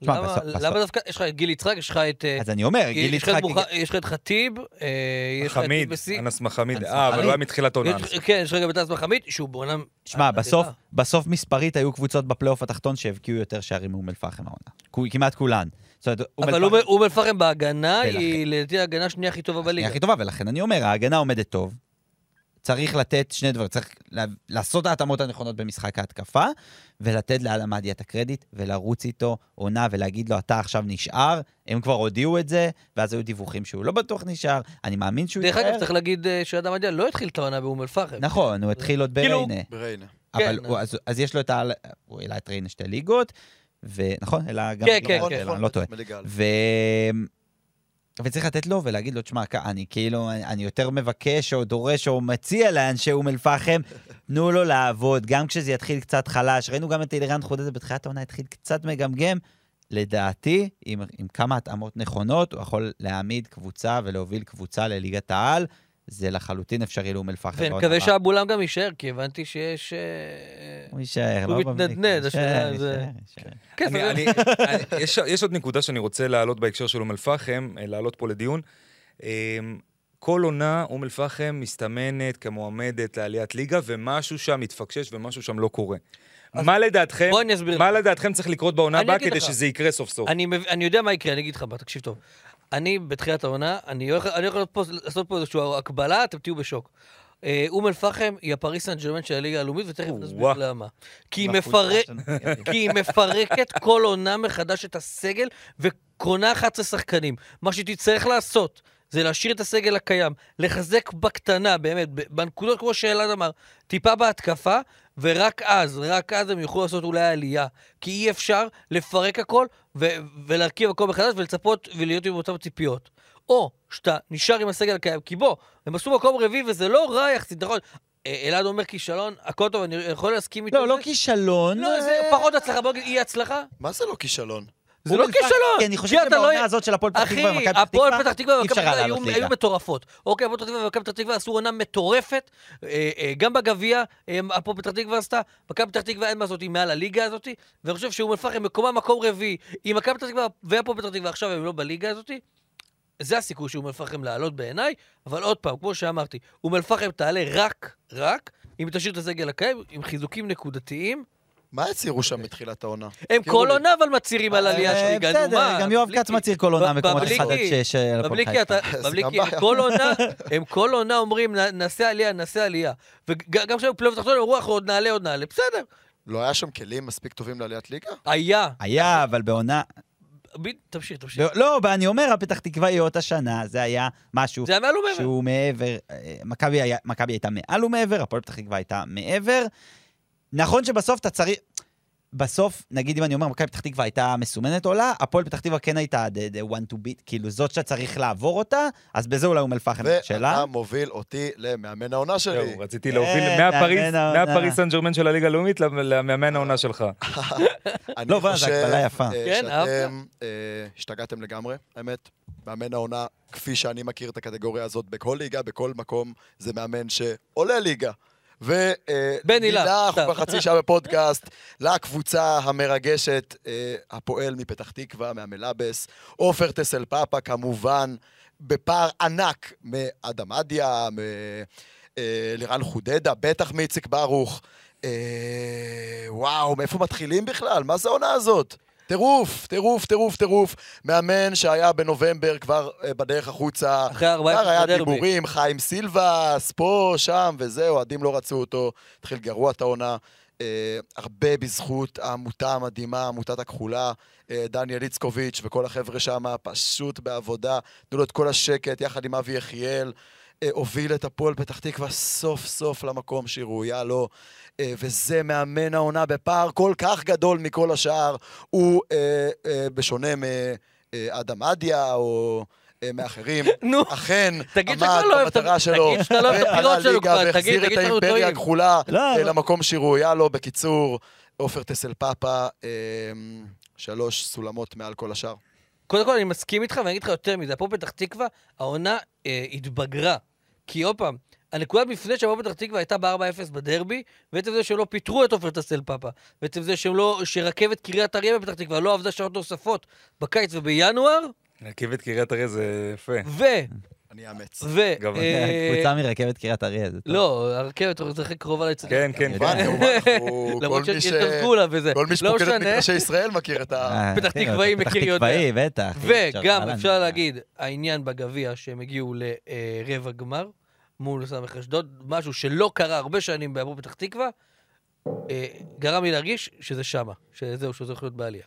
תשמע, למה- בסוף- בסוף- למה דווקא, יש לך את גיל יצחק, יש לך את... אה, אז אני אומר, גיל יש לך את יצחק... יש לך את חטיב, אה, יש לך את טיבסי. אנס מחמיד, אה, אבל. הוא היה מתחילת עונה. יש- כן, יש לך גם את אנס מחמיד, שהוא בעונה... שמע. בסוף, בסוף מספרית היו קבוצות בפלייאוף התחתון שהבקיעו יותר שערים מאום אל-פחם העונה. כמעט כולן. זאת אומרת, אום אבל אום אל-פחם בהגנה ולכן- היא לדעתי ההגנה השנייה הכי טובה בליגה. הכי טובה, ולכן אני אומר, ההגנה עומדת טוב. צריך לתת שני דברים, צריך לעשות את ההתאמות הנכונות במשחק ההתקפה, ולתת לאלמדי את הקרדיט, ולרוץ איתו עונה ולהגיד לו, אתה עכשיו נשאר, הם כבר הודיעו את זה, ואז היו דיווחים שהוא לא בטוח נשאר, אני מאמין שהוא דרך יישאר. אגב, צריך להגיד אה, שאדם עדיה לא התחיל את העונה באום אל-פחם. נכון, הוא התחיל עוד כאילו- בריינה. בריינה. אבל כן. הוא, אז, אז יש לו את ה... הוא העלה את ריינה שתי ליגות, ונכון? אלא גם... כן, לא, כן, לא, כן. אני לא טועה. וצריך לתת לו ולהגיד לו, תשמע, אני כאילו, אני, אני יותר מבקש או דורש או מציע לאנשי אום אל-פחם, תנו לו לעבוד, גם כשזה יתחיל קצת חלש. ראינו גם את אלירן חודדה בתחילת העונה, התחיל קצת מגמגם. לדעתי, עם, עם כמה התאמות נכונות, הוא יכול להעמיד קבוצה ולהוביל קבוצה לליגת העל. זה לחלוטין אפשרי לאום אל-פחם. ונקווה הבאה. שאבולם גם יישאר, כי הבנתי שיש... אה, הוא יישאר, הוא לא בבליגה, מתנדנד, יישאר, השאלה זה-. כן, יש- יש עוד נקודה שאני רוצה להעלות בהקשר של אום אל-פחם, אה, להעלות פה לדיון. אה, כל עונה אום אל-פחם מסתמנת כמועמדת לעליית ליגה, ומשהו שם מתפקשש ומשהו שם לא קורה. מה לדעתכם, מה. לדעתכם צריך לקרות בעונה הבאה כדי. שזה יקרה סוף סוף? אני, יודע מה יקרה, אני אגיד לך, תקשיב טוב. אני, בתחילת העונה, אני הולך, אני הולך פה, לעשות פה איזושהי הקבלה, אתם תהיו בשוק. אה, אום אל-פחם היא הפריס סן ג'רמן של הליגה הלאומית, ותכף נסביר. למה. כי היא, מפרקת כל עונה מחדש את הסגל, וקונה 11 שחקנים. מה שהיא תצטרך לעשות, זה להשאיר את הסגל הקיים, לחזק בקטנה, באמת, בנקודות, כמו שאלעד אמר, טיפה בהתקפה, ורק אז, רק אז הם יוכלו לעשות אולי עלייה. כי אי אפשר לפרק הכל ו- ולהרכיב הכל מחדש ולצפות ולהיות עם אותן ציפיות. או שאתה נשאר עם הסגל הקיים, כי בוא, הם עשו מקום רביעי וזה לא רע יחסית, נכון? אה, אלעד אומר כישלון, הכל טוב, אני יכול להסכים איתו. לא, לא. כישלון. לא, זה אה, פחות הצלחה, בוא נגיד אי הצלחה. מה זה לא כישלון? זה לא אל-פחם, כישלון. כי אני חושב אתה לא- שבעונה הזאת של הפועל פתח תקווה ומכבי פתח הפועל תקווה, פתח תקווה ומכבי פתח תקווה היו- מטורפות. אוקיי, הפועל פתח תקווה ומכבי פתח תקווה עשו עונה מטורפת, אה, אה, גם בגביע, אה, הפועל פתח תקווה עשתה, מכבי פתח תקווה אין מה לעשות, היא מעל הליגה הזאת, ואני חושב שאום אל-פחם מקומה מקום רביעי, אם מכבי פתח תקווה והפועל פתח תקווה עכשיו הם לא בליגה הזאת, זה הסיכוי של אום אל-פחם לעלות בעיניי, אבל עוד פעם, כמו שאמרתי, אום אל-פחם תעלה רק, רק, אם תשאיר את הסגל הקיים, עם חיזוקים נקודתיים. מה הצהירו שם מתחילת העונה? הם הזכירו כל. עונה אבל מצהירים על עלייה של אה, ליגה, נו מה? בסדר, גם יואב. כץ מצהיר כל עונה מקומות 1 עד בבליקי. 6 על הפועל בבליקי, חיפה. בבליקי, הם. כל עונה, הם כל עונה אומרים, "נ- נעשה עלייה, נעשה עלייה. וגם כשהיו פלייאוף תחתון, הם אמרו, אנחנו עוד נעלה, עוד נעלה. בסדר, לא היה שם כלים מספיק טובים לעליית ליגה? היה. היה, אבל בעונה... תמשיך, תמשיך. לא, אני אומר, הפתח תקווה היא אותה שנה, זה היה משהו זה היה מעל ומעבר. שהוא מעבר. אה, מכבי הייתה מעל ומעבר, הפועל פתח תקווה הייתה מעבר. נכון שבסוף אתה צריך... בסוף, נגיד אם אני אומר, מכבי פתח תקווה הייתה מסומנת עולה, הפועל פתח תקווה כן הייתה the, the one to beat, כאילו זאת שאתה צריך לעבור אותה, אז בזה אולי אום אל-פחם שלה. ואתה מוביל אותי למאמן העונה שלי. זהו, רציתי להוביל כן, מהפריס- סן ג'רמן של הליגה הלאומית למאמן העונה שלך. לא, בוא, זו הקבלה יפה. אה, כן, אהבת? שאתם אה, השתגעתם לגמרי, האמת. מאמן העונה, כפי שאני מכיר את הקטגוריה הזאת בכל ליגה, בכל מקום, זה מאמן שעולה ליגה. בני לך, ונילך סתם. בחצי שעה בפודקאסט לקבוצה המרגשת, אה, הפועל מפתח תקווה, מהמלאבס, עופר טסל פאפה, כמובן, בפער ענק מאדם אדיה, מלירן חודדה, בטח מאיציק ברוך. אה, וואו, מאיפה מתחילים בכלל? מה זה העונה הזאת? טירוף, טירוף, טירוף, טירוף. מאמן שהיה בנובמבר כבר אה, בדרך החוצה. אחרי ארבעה כבר היה. דיבורים, חיים סילבס, פה, שם וזהו, אוהדים לא רצו אותו. התחיל גרוע את העונה. אה, הרבה בזכות העמותה המדהימה, עמותת הכחולה, אה, דניאל איצקוביץ' וכל החבר'ה שם, פשוט בעבודה. תנו לו את כל השקט יחד עם אבי יחיאל. אה, הוביל את הפועל פתח תקווה סוף סוף למקום שהיא ראויה לו, אה, וזה מאמן העונה בפער כל כך גדול מכל השאר. הוא, אה, בשונה מאדם אדיה או מאחרים, נו, אכן תגיד עמד לא במטרה שלו, לא ועלה ליגה והחזיר את האימפריה. הכחולה לא, למקום שהיא ראויה לו. בקיצור, עופר טסל פאפה, שלוש סולמות מעל כל השאר. קודם כל אני מסכים איתך, ואני אגיד לך יותר מזה, הפועל פתח תקווה, העונה אה, התבגרה. כי עוד פעם, הנקודת מפנה של הפועל פתח תקווה הייתה ב-4-0 בדרבי, ועצם זה שהם לא פיטרו את עופר טסל פאפה, ועצם זה שהם לא, שרכבת קריית אריה בפתח תקווה לא עבדה שעות נוספות בקיץ ובינואר, רכבת קריית אריה זה יפה. ו... אני אאמץ. ו... גם אה, קבוצה מרכבת קריית אריה, זה טוב. לא, הרכבת זה הכי קרובה לאצטדיון. כן, כן, כמובן, כן. כמובן, אנחנו- למרות כל מי ש- שהתעסקו לה וזה. כל מי לא שפוקד את. מגרשי ישראל מכיר את ה... אה, פתח תקוואי פתח מכיר יודע. תקוואי, בטח. וגם. אפשר להגיד, העניין בגביע שהם הגיעו לרבע גמר מול סמך אשדוד, משהו שלא קרה הרבה שנים בהפועל פתח תקווה, אה, גרם לי להרגיש שזה שמה, שזהו, שזה הולך להיות בעלייה.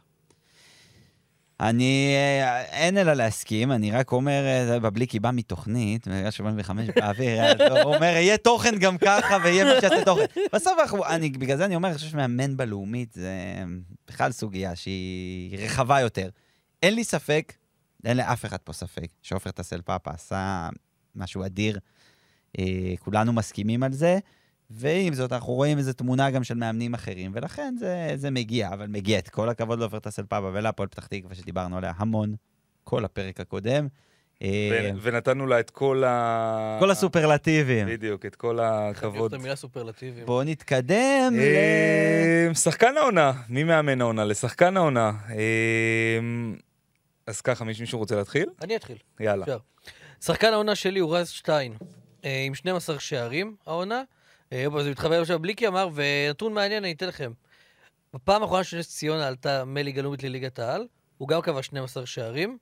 אני, אה, אין אלא להסכים, אני רק אומר, אה, זה בבליקי בא מתוכנית, בגלל 75 באוויר, אז הוא אומר, יהיה תוכן גם ככה ויהיה מי שיעשה תוכן. בסוף אנחנו, אני, בגלל זה אני אומר, אני חושב שמאמן בלאומית זה בכלל סוגיה שהיא רחבה יותר. אין לי ספק, אין לאף אחד פה ספק, שעופר טסל פאפה עשה משהו אדיר. אה, כולנו מסכימים על זה. ועם זאת, אנחנו רואים איזו תמונה גם של מאמנים אחרים, ולכן זה, זה מגיע, אבל מגיע את כל הכבוד לעופר טסל פאבה ולהפועל פתח תקווה, שדיברנו עליה המון, כל הפרק הקודם. אה, ו- ונתנו לה את כל ה... כל הסופרלטיבים. בדיוק, את כל חייב הכבוד. את המילה סופרלטיביים. בואו נתקדם ל... אה, שחקן העונה, מי מאמן העונה? לשחקן העונה. אה, אז ככה, מישהו רוצה להתחיל? אני אתחיל. יאללה. שחקן העונה שלי הוא רז שטיין, עם 12 שערים העונה. אה, זה מתחבר למה שבליקי אמר, ונתון מעניין, אני אתן לכם. בפעם האחרונה שנס ציונה עלתה מליגה לאומית לליגת העל, הוא גם קבע 12 שערים.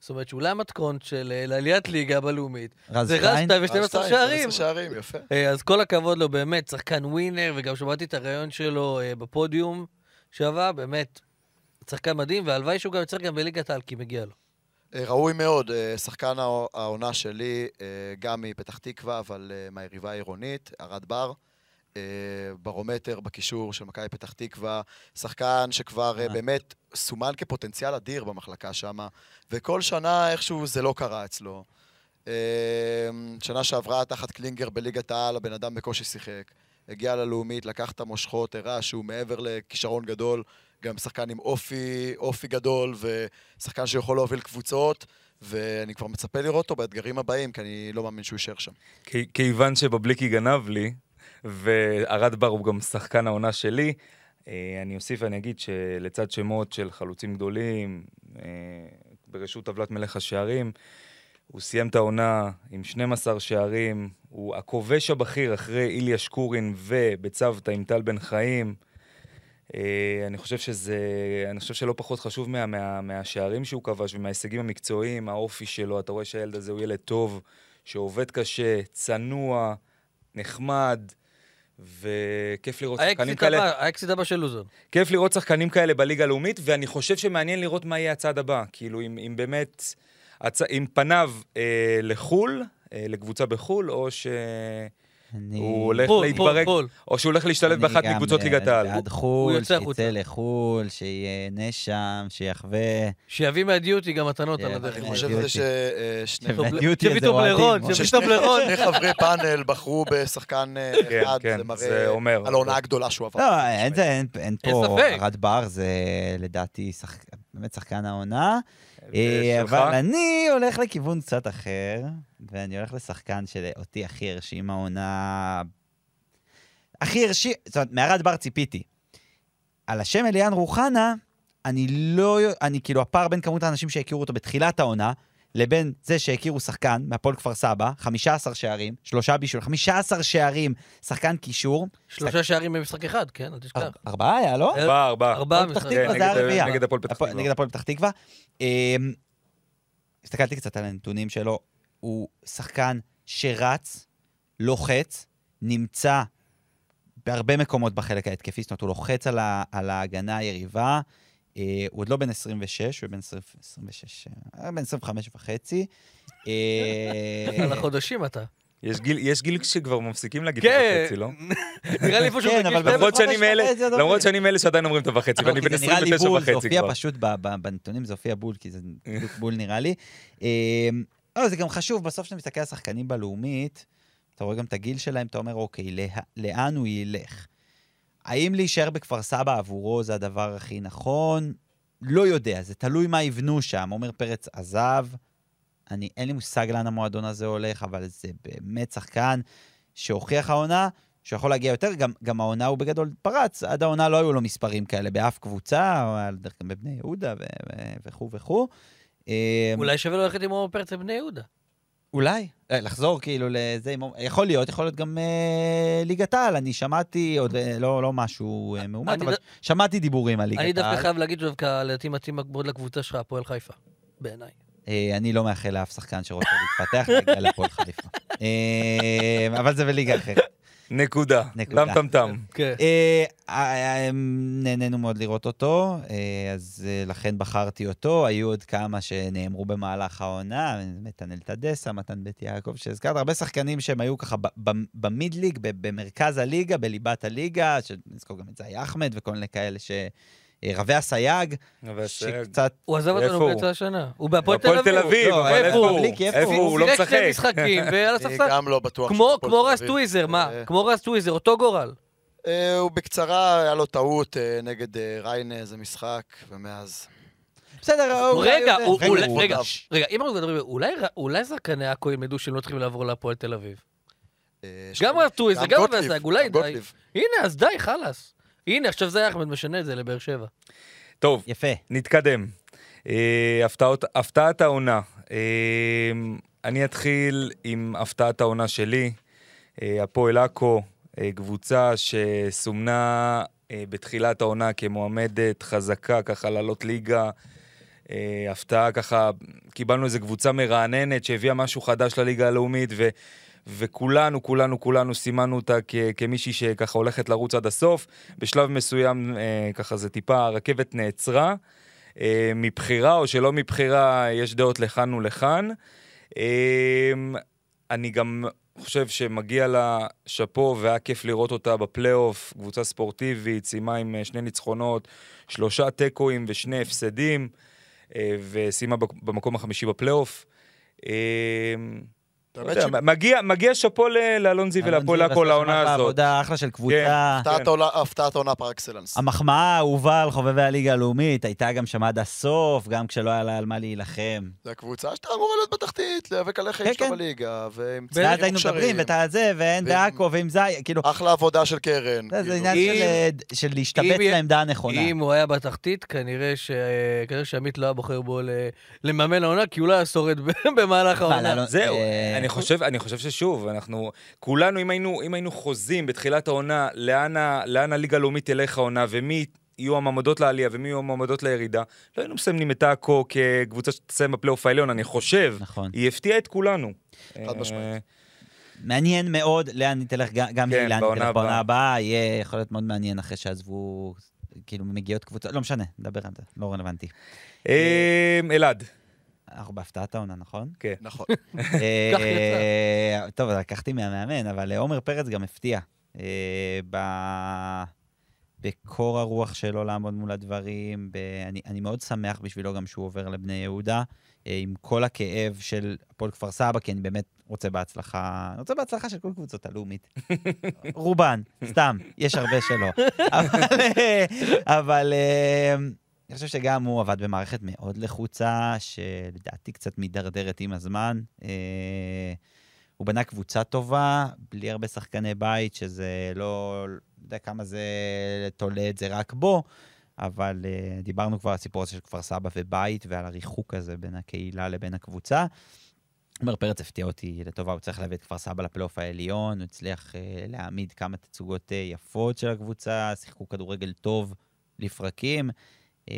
זאת אומרת שאולי המתכון של אה, לעליית ליגה בלאומית. רז זה רז שטיין? שטיין ו-12 שתיים, שערים. 12 שערים, יפה. אה, אז כל הכבוד לו, באמת, שחקן ווינר, וגם שמעתי את הרעיון שלו אה, בפודיום שעבר, באמת, שחקן מדהים, והלוואי שהוא גם יצטרך גם בליגת העל, כי מגיע לו. אה, ראוי מאוד, אה, שחקן הע- העונה שלי, אה, גם מפתח תקווה, אבל מהיריבה העירונית, ארד בר. ברומטר בקישור של מכבי פתח תקווה, שחקן שכבר. באמת סומן כפוטנציאל אדיר במחלקה שם, וכל שנה איכשהו זה לא קרה אצלו. שנה שעברה תחת קלינגר בליגת העל, הבן אדם בקושי שיחק. הגיע ללאומית, לקח את המושכות, הראה שהוא מעבר לכישרון גדול, גם שחקן עם אופי, אופי גדול, ושחקן שיכול להוביל קבוצות, ואני כבר מצפה לראות אותו באתגרים הבאים, כי אני לא מאמין שהוא יישאר שם. כיוון שבבליקי גנב לי, וארד בר הוא גם שחקן העונה שלי, אה, אני אוסיף ואני אגיד שלצד שמות של חלוצים גדולים, אה, ברשות טבלת מלך השערים, הוא סיים את העונה עם 12 שערים, הוא הכובש הבכיר אחרי איליה שקורין ובצוותא עם טל בן חיים. אה, אני חושב שזה, אני חושב שלא פחות חשוב מה, מה, מהשערים שהוא כבש ומההישגים המקצועיים, האופי שלו, אתה רואה שהילד הזה הוא ילד טוב, שעובד קשה, צנוע, נחמד, וכיף לראות שחקנים כאלה. האקסיט הבא של לוזון. כיף לראות שחקנים כאלה בליגה הלאומית, ואני חושב שמעניין לראות מה יהיה הצעד הבא. כאילו, אם, אם באמת, הצ... אם פניו אה, לחו"ל, אה, לקבוצה בחו"ל, או ש... אני- הוא הולך חו"ל, להתברג, חו"ל, חו"ל. או שהוא הולך להשתלב אני באחת גם, מקבוצות אה, ליגת העל. בעד הוא חו"ל, יוצא החוצה. שיצא לחו"ל, שיהנה שם, שיחווה. שיביא מהדיוטי גם מתנות על כן, הדרך. אני אה, חושב ששני. שני חברי פאנל בחרו בשחקן אה, כן, אחד, כן, זה מראה זה אומר. על העונה הגדולה שהוא עבר. לא, אין, זה- אין, אין פה, ספק. ארד בר זה לדעתי. באמת שחקן העונה. אה, ושלך? אבל אני הולך לכיוון קצת אחר, ואני הולך לשחקן שאותי הכי הרשים העונה... הכי הרשים, זאת אומרת, מארד בר ציפיתי. על השם אליאן רוחנה, אני לא... אני כאילו, הפער בין כמות האנשים שהכירו אותו בתחילת העונה, לבין זה שהכירו שחקן מהפועל כפר סבא, 15 שערים, שלושה בישול, 15 שערים, שחקן קישור. שלושה שערים במשחק אחד, כן, אל תשכח. אר- ארבעה היה, לא? ארבעה, ארבעה. ארבעה פתח. כן, תקווה זה היה נגד- הפועל פתח תקווה. נגד הפועל פתח תקווה. אמ, הסתכלתי קצת על הנתונים שלו, הוא שחקן שרץ, לוחץ, נמצא בהרבה מקומות בחלק ההתקפי, זאת אומרת, הוא לוחץ על, ה, על ההגנה היריבה. אה, הוא עוד לא בן 26, הוא בן 20, 26, אה, בן 25 וחצי. אה, על החודשים אתה. יש גיל- יש גיל שכבר מפסיקים להגיד כן. את וחצי, לא? נראה לי שהוא כן, אבל 12. למרות שאני מאלה- וחצי, אדוני. למרות שאני מאלה שעדיין אומרים את החצי, ואני כי בן זה נראה לי 29 בול, זה וחצי הופיע כבר. פשוט ב- ב- בנתונים, זה הופיע בול, כי זה בול נראה לי. לא, זה גם חשוב, בסוף כשאתה מסתכל על שחקנים בלאומית, אתה רואה גם את הגיל שלהם, אתה אומר, אוקיי, לה- לאן הוא ילך? האם להישאר בכפר סבא עבורו זה הדבר הכי נכון? לא יודע, זה תלוי מה יבנו שם. עומר פרץ עזב, אני, אין לי מושג לאן המועדון הזה הולך, אבל זה באמת שחקן שהוכיח העונה, שהוא יכול להגיע יותר, גם, גם העונה הוא בגדול פרץ, עד העונה לא היו לו מספרים כאלה באף קבוצה, גם בבני יהודה וכו' וכו'. אה, אולי שווה לו ללכת עם עומר פרץ לבני יהודה. אולי, אה, לחזור כאילו לזה, יכול להיות, יכול להיות גם אה, ליגת העל, אני שמעתי, עוד אה, לא, לא משהו אה, מאומת, אבל ד- שמעתי דיבורים על ליגת אני דווקא העל. חייב להגיד שדווקא לדעתי מתאים מאוד לקבוצה שלך, הפועל חיפה. בעיניי. אני לא מאחל לאף שחקן שרוצה להתפתח להגיע להפועל חיפה. אבל זה בליגה אחרת. נקודה. נקודה. טם טם טם. כן. אה, אה, נהנינו מאוד לראות אותו, אה, אז אה, לכן בחרתי אותו. היו עוד כמה שנאמרו במהלך העונה, נתנאל טדסה, מתן בית יעקב, שהזכרת, הרבה שחקנים שהם היו ככה ב- ב- במיד ליג, ב- במרכז הליגה, בליבת הליגה, שנזכור גם את זי אחמד וכל מיני כאלה ש... אה, רבי אסייג. שקצת... הוא עזב אותנו הוא? באמצע השנה. הוא בהפועל תל הפועל אביב. תל אביב, לא, אבל איפה איפה הוא? הוא? איפה הוא? הוא? הוא לא שיחק שני משחק. משחקים ועל אני הספסל. גם לא בטוח. כמו רז. טוויזר, מה? אה, כמו רז טוויזר, אותו גורל. אה, הוא בקצרה, היה לו טעות נגד ריינה, איזה משחק, ומאז... בסדר, אולי רגע. הוא- אולי- הוא רגע. רגע, אם אנחנו מדברים, אולי- אולי שחקני עכו ילמדו שהם לא צריכים לעבור להפועל תל אביב. גם רז טוויזר, גם רז אולי גם די. הנה, אז די, חלאס. הנה, עכשיו זה אחמד משנה את זה לבאר שבע. טוב, יפה. נתקדם. אה, הפתעות- הפתעת העונה. אה, אני אתחיל עם הפתעת העונה שלי. אה, הפועל עכו, אה, קבוצה שסומנה אה, בתחילת העונה כמועמדת חזקה, ככה לעלות ליגה. אה, הפתעה ככה, קיבלנו איזו קבוצה מרעננת שהביאה משהו חדש לליגה הלאומית, ו, וכולנו, כולנו, כולנו סימנו אותה כ, כמישהי שככה הולכת לרוץ עד הסוף. בשלב מסוים, אה, ככה זה טיפה, הרכבת נעצרה. אה, מבחירה או שלא מבחירה, יש דעות לכאן ולכאן. אה, אני גם חושב שמגיע לה שאפו והיה כיף לראות אותה בפלייאוף, קבוצה ספורטיבית, סיימה עם אה, שני ניצחונות, שלושה תיקואים ושני הפסדים, אה, וסיימה במקום החמישי בפלייאוף. יודע, מגיע- מגיע שאפו ל- לאלון זיו ולהפועל עכו לעונה הזאת. עבודה אחלה של קבוצה. הפתעת העונה- הפתעת העונה פר אקסלנס. המחמאה האהובה על חובבי הליגה הלאומית הייתה גם שם עד הסוף, גם כשלא היה לה על מה להילחם. זו הקבוצה שאתה אמורה להיות בתחתית, להיאבק על החיים כן, שלך כן. בליגה, ועם צעירים היינו מוכשרים. מדברים, ואת הזה, ואין בעכו, ועם זי, כאילו, אחלה עבודה של קרן. זה- זה כאילו. עניין של, אה, להשתבץ אם- לעמדה הנכונה. אם הוא היה בתחתית, כנראה ש- שעמית לא היה בוחר בו ל- לממן העונה, כי הוא לא היה שורד ב- במהלך העונה. זהו, אה, אני חושב, אני חושב ששוב, אנחנו, כולנו, אם היינו, אם היינו חוזים בתחילת העונה, לאן, ה- לאן הליגה הלאומית תלך העונה, ומי יהיו המעמדות לעלייה ומי יהיו המעמדות לירידה, לא היינו מסמנים את עכו כקבוצה שתסיים בפלייאוף העליון, אני חושב. נכון. היא הפתיעה את כולנו. חד משמעית. אה, מעניין מאוד לאן היא תלך, גם כן, לאן היא תלך בעונה הבאה. הבאה, יהיה יכול להיות מאוד מעניין אחרי שעזבו, כאילו מגיעות קבוצות, לא משנה, נדבר על זה, לא רלוונטי. אה, אלעד. אנחנו בהפתעת העונה, נכון? כן. נכון. אה, טוב, לקחתי מהמאמן, אבל עומר פרץ גם הפתיע. אה, ב- בקור הרוח שלו לעמוד מול הדברים. ב... אני, אני מאוד שמח בשבילו גם שהוא עובר לבני יהודה, אה, עם כל הכאב של הפועל כפר סבא, כי אני באמת רוצה בהצלחה, אני רוצה בהצלחה של כל קבוצות הלאומית. רובן, סתם, יש הרבה שלא. אבל, אה, אבל אה, אני חושב שגם הוא עבד במערכת מאוד לחוצה, שלדעתי קצת מידרדרת עם הזמן. אה, הוא בנה קבוצה טובה, בלי הרבה שחקני בית, שזה לא... לא יודע כמה זה תולה את זה רק בו, אבל uh, דיברנו כבר על הסיפור הזה של כפר סבא ובית, ועל הריחוק הזה בין הקהילה לבין הקבוצה. עומר פרץ הפתיע אותי לטובה, הוא צריך להביא את כפר סבא לפלייאוף העליון, הוא הצליח uh, להעמיד כמה תצוגות uh, יפות של הקבוצה, שיחקו כדורגל טוב לפרקים. אה,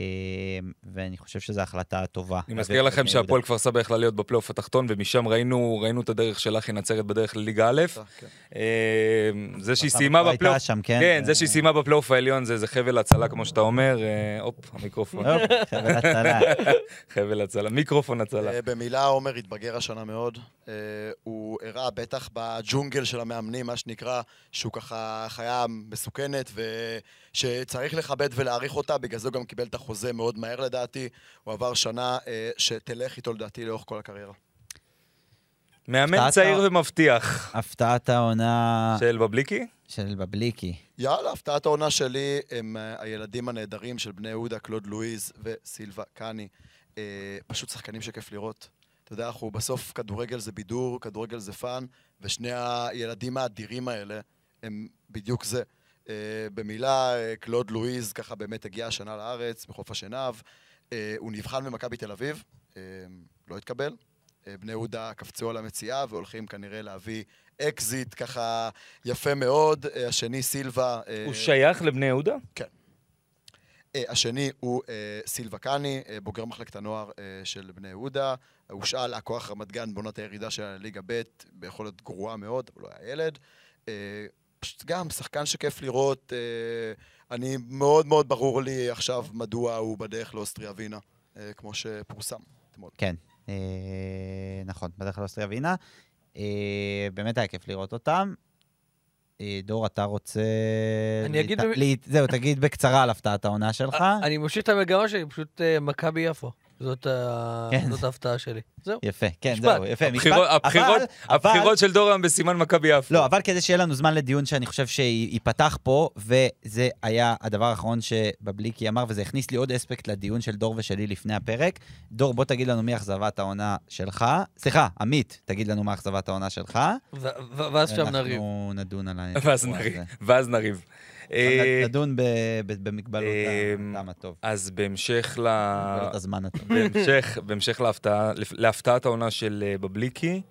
ואני חושב שזו החלטה טובה. אני מזכיר לכם שהפועל כפר סבא יכלה להיות בפלייאוף התחתון, ומשם ראינו, ראינו את הדרך של אחי נצרת בדרך לליגה א'. כן. אה, זה שהיא סיימה בפלייאוף... הייתה שם, כן? כן, זה אה, שהיא סיימה בפלייאוף העליון זה זה חבל הצלה, כמו שאתה אומר. אה, הופ, המיקרופון. חבל הצלה. חבל הצלה, מיקרופון הצלה. אה, במילה, עומר התבגר השנה מאוד. אה, הוא הראה בטח בג'ונגל של המאמנים, מה שנקרא, שהוא ככה חיה מסוכנת ושצריך לכבד ולהעריך אותה, בגלל זה הוא גם קיבל את החוזה מאוד מהר לדעתי. הוא עבר שנה אה, שתלך איתו לדעתי לאורך כל הקריירה. מאמן צעיר ומבטיח. הפתעת העונה של בבליקי? של בבליקי. יאללה, הפתעת העונה שלי הם אה, הילדים הנהדרים של בני יהודה, קלוד לואיז וסילבה קאני. אה, פשוט שחקנים שכיף לראות. אתה יודע, אנחנו בסוף, כדורגל זה בידור, כדורגל זה fun, ושני הילדים האדירים האלה הם בדיוק זה. אה, במילה, אה, קלוד לואיז ככה באמת הגיע השנה לארץ, בחוף השנהב. אה, הוא נבחן במכבי תל אביב, אה, לא התקבל. אה, בני יהודה קפצו על המציאה והולכים כנראה להביא אקזיט ככה יפה מאוד. אה, השני סילבה... אה, הוא שייך לבני יהודה? אה, השני הוא אה, סילבה קאני, אה, בוגר מחלקת הנוער אה, של בני יהודה. הושאל הכוח רמת גן בעונת הירידה של הליגה ב' ביכולת גרועה מאוד, אבל הוא היה ילד. אה, פשוט גם שחקן שכיף לראות. אה, אני מאוד מאוד ברור לי עכשיו מדוע הוא בדרך לאוסטריה ווינה, אה, כמו שפורסם אתמול. כן, אה, נכון, בדרך כלל אוסטריה ווינה. אה, באמת היה כיף לראות אותם. דור, אתה רוצה... אני אגיד זהו, תגיד בקצרה על הפתעת העונה שלך. אני ממשיך את המגמה שלי, פשוט מכבי יפו. זאת כן. זאת ההפתעה שלי. זהו. יפה, כן. זהו, יפה. משפט. הבחירות- של דורם בסימן מכבי יפו. לא, אבל כדי שיהיה לנו זמן לדיון שאני חושב שייפתח פה, וזה היה הדבר האחרון שבבליקי אמר, וזה הכניס לי עוד אספקט לדיון של דור ושלי לפני הפרק. דור, בוא תגיד לנו מי אכזבת העונה שלך. סליחה, עמית, תגיד לנו מה אכזבת העונה שלך. ואז שם נריב. אנחנו נדון על ה... ואז נריב. אה, נדון במגבלות אה, הטעם הטוב. אז בהמשך ל... במגבלות הזמן הטוב. בהמשך, להפתעת העונה של אה, בבליקי,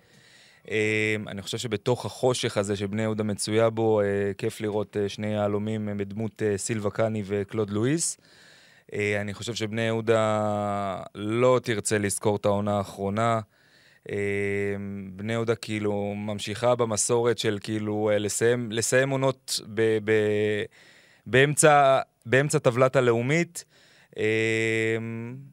אני חושב שבתוך החושך הזה שבני יהודה מצויה בו, כיף לראות שני יהלומים בדמות סילבה קאני וקלוד לואיס. אני חושב שבני יהודה לא תרצה לזכור את העונה האחרונה. אה, בני יהודה כאילו ממשיכה במסורת של כאילו אה, לסיים, לסיים עונות ב, ב, באמצע, באמצע טבלת הלאומית. אה,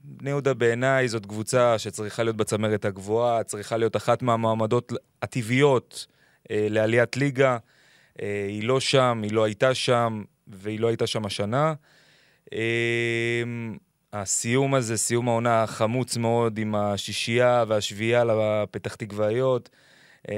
בני יהודה בעיניי זאת קבוצה שצריכה להיות בצמרת הגבוהה, צריכה להיות אחת מהמועמדות הטבעיות אה, לעליית ליגה. אה, היא לא שם, היא לא הייתה שם, והיא לא הייתה שם השנה. הסיום הזה, סיום העונה חמוץ מאוד עם השישייה והשביעייה לפתח תקוואיות. אה,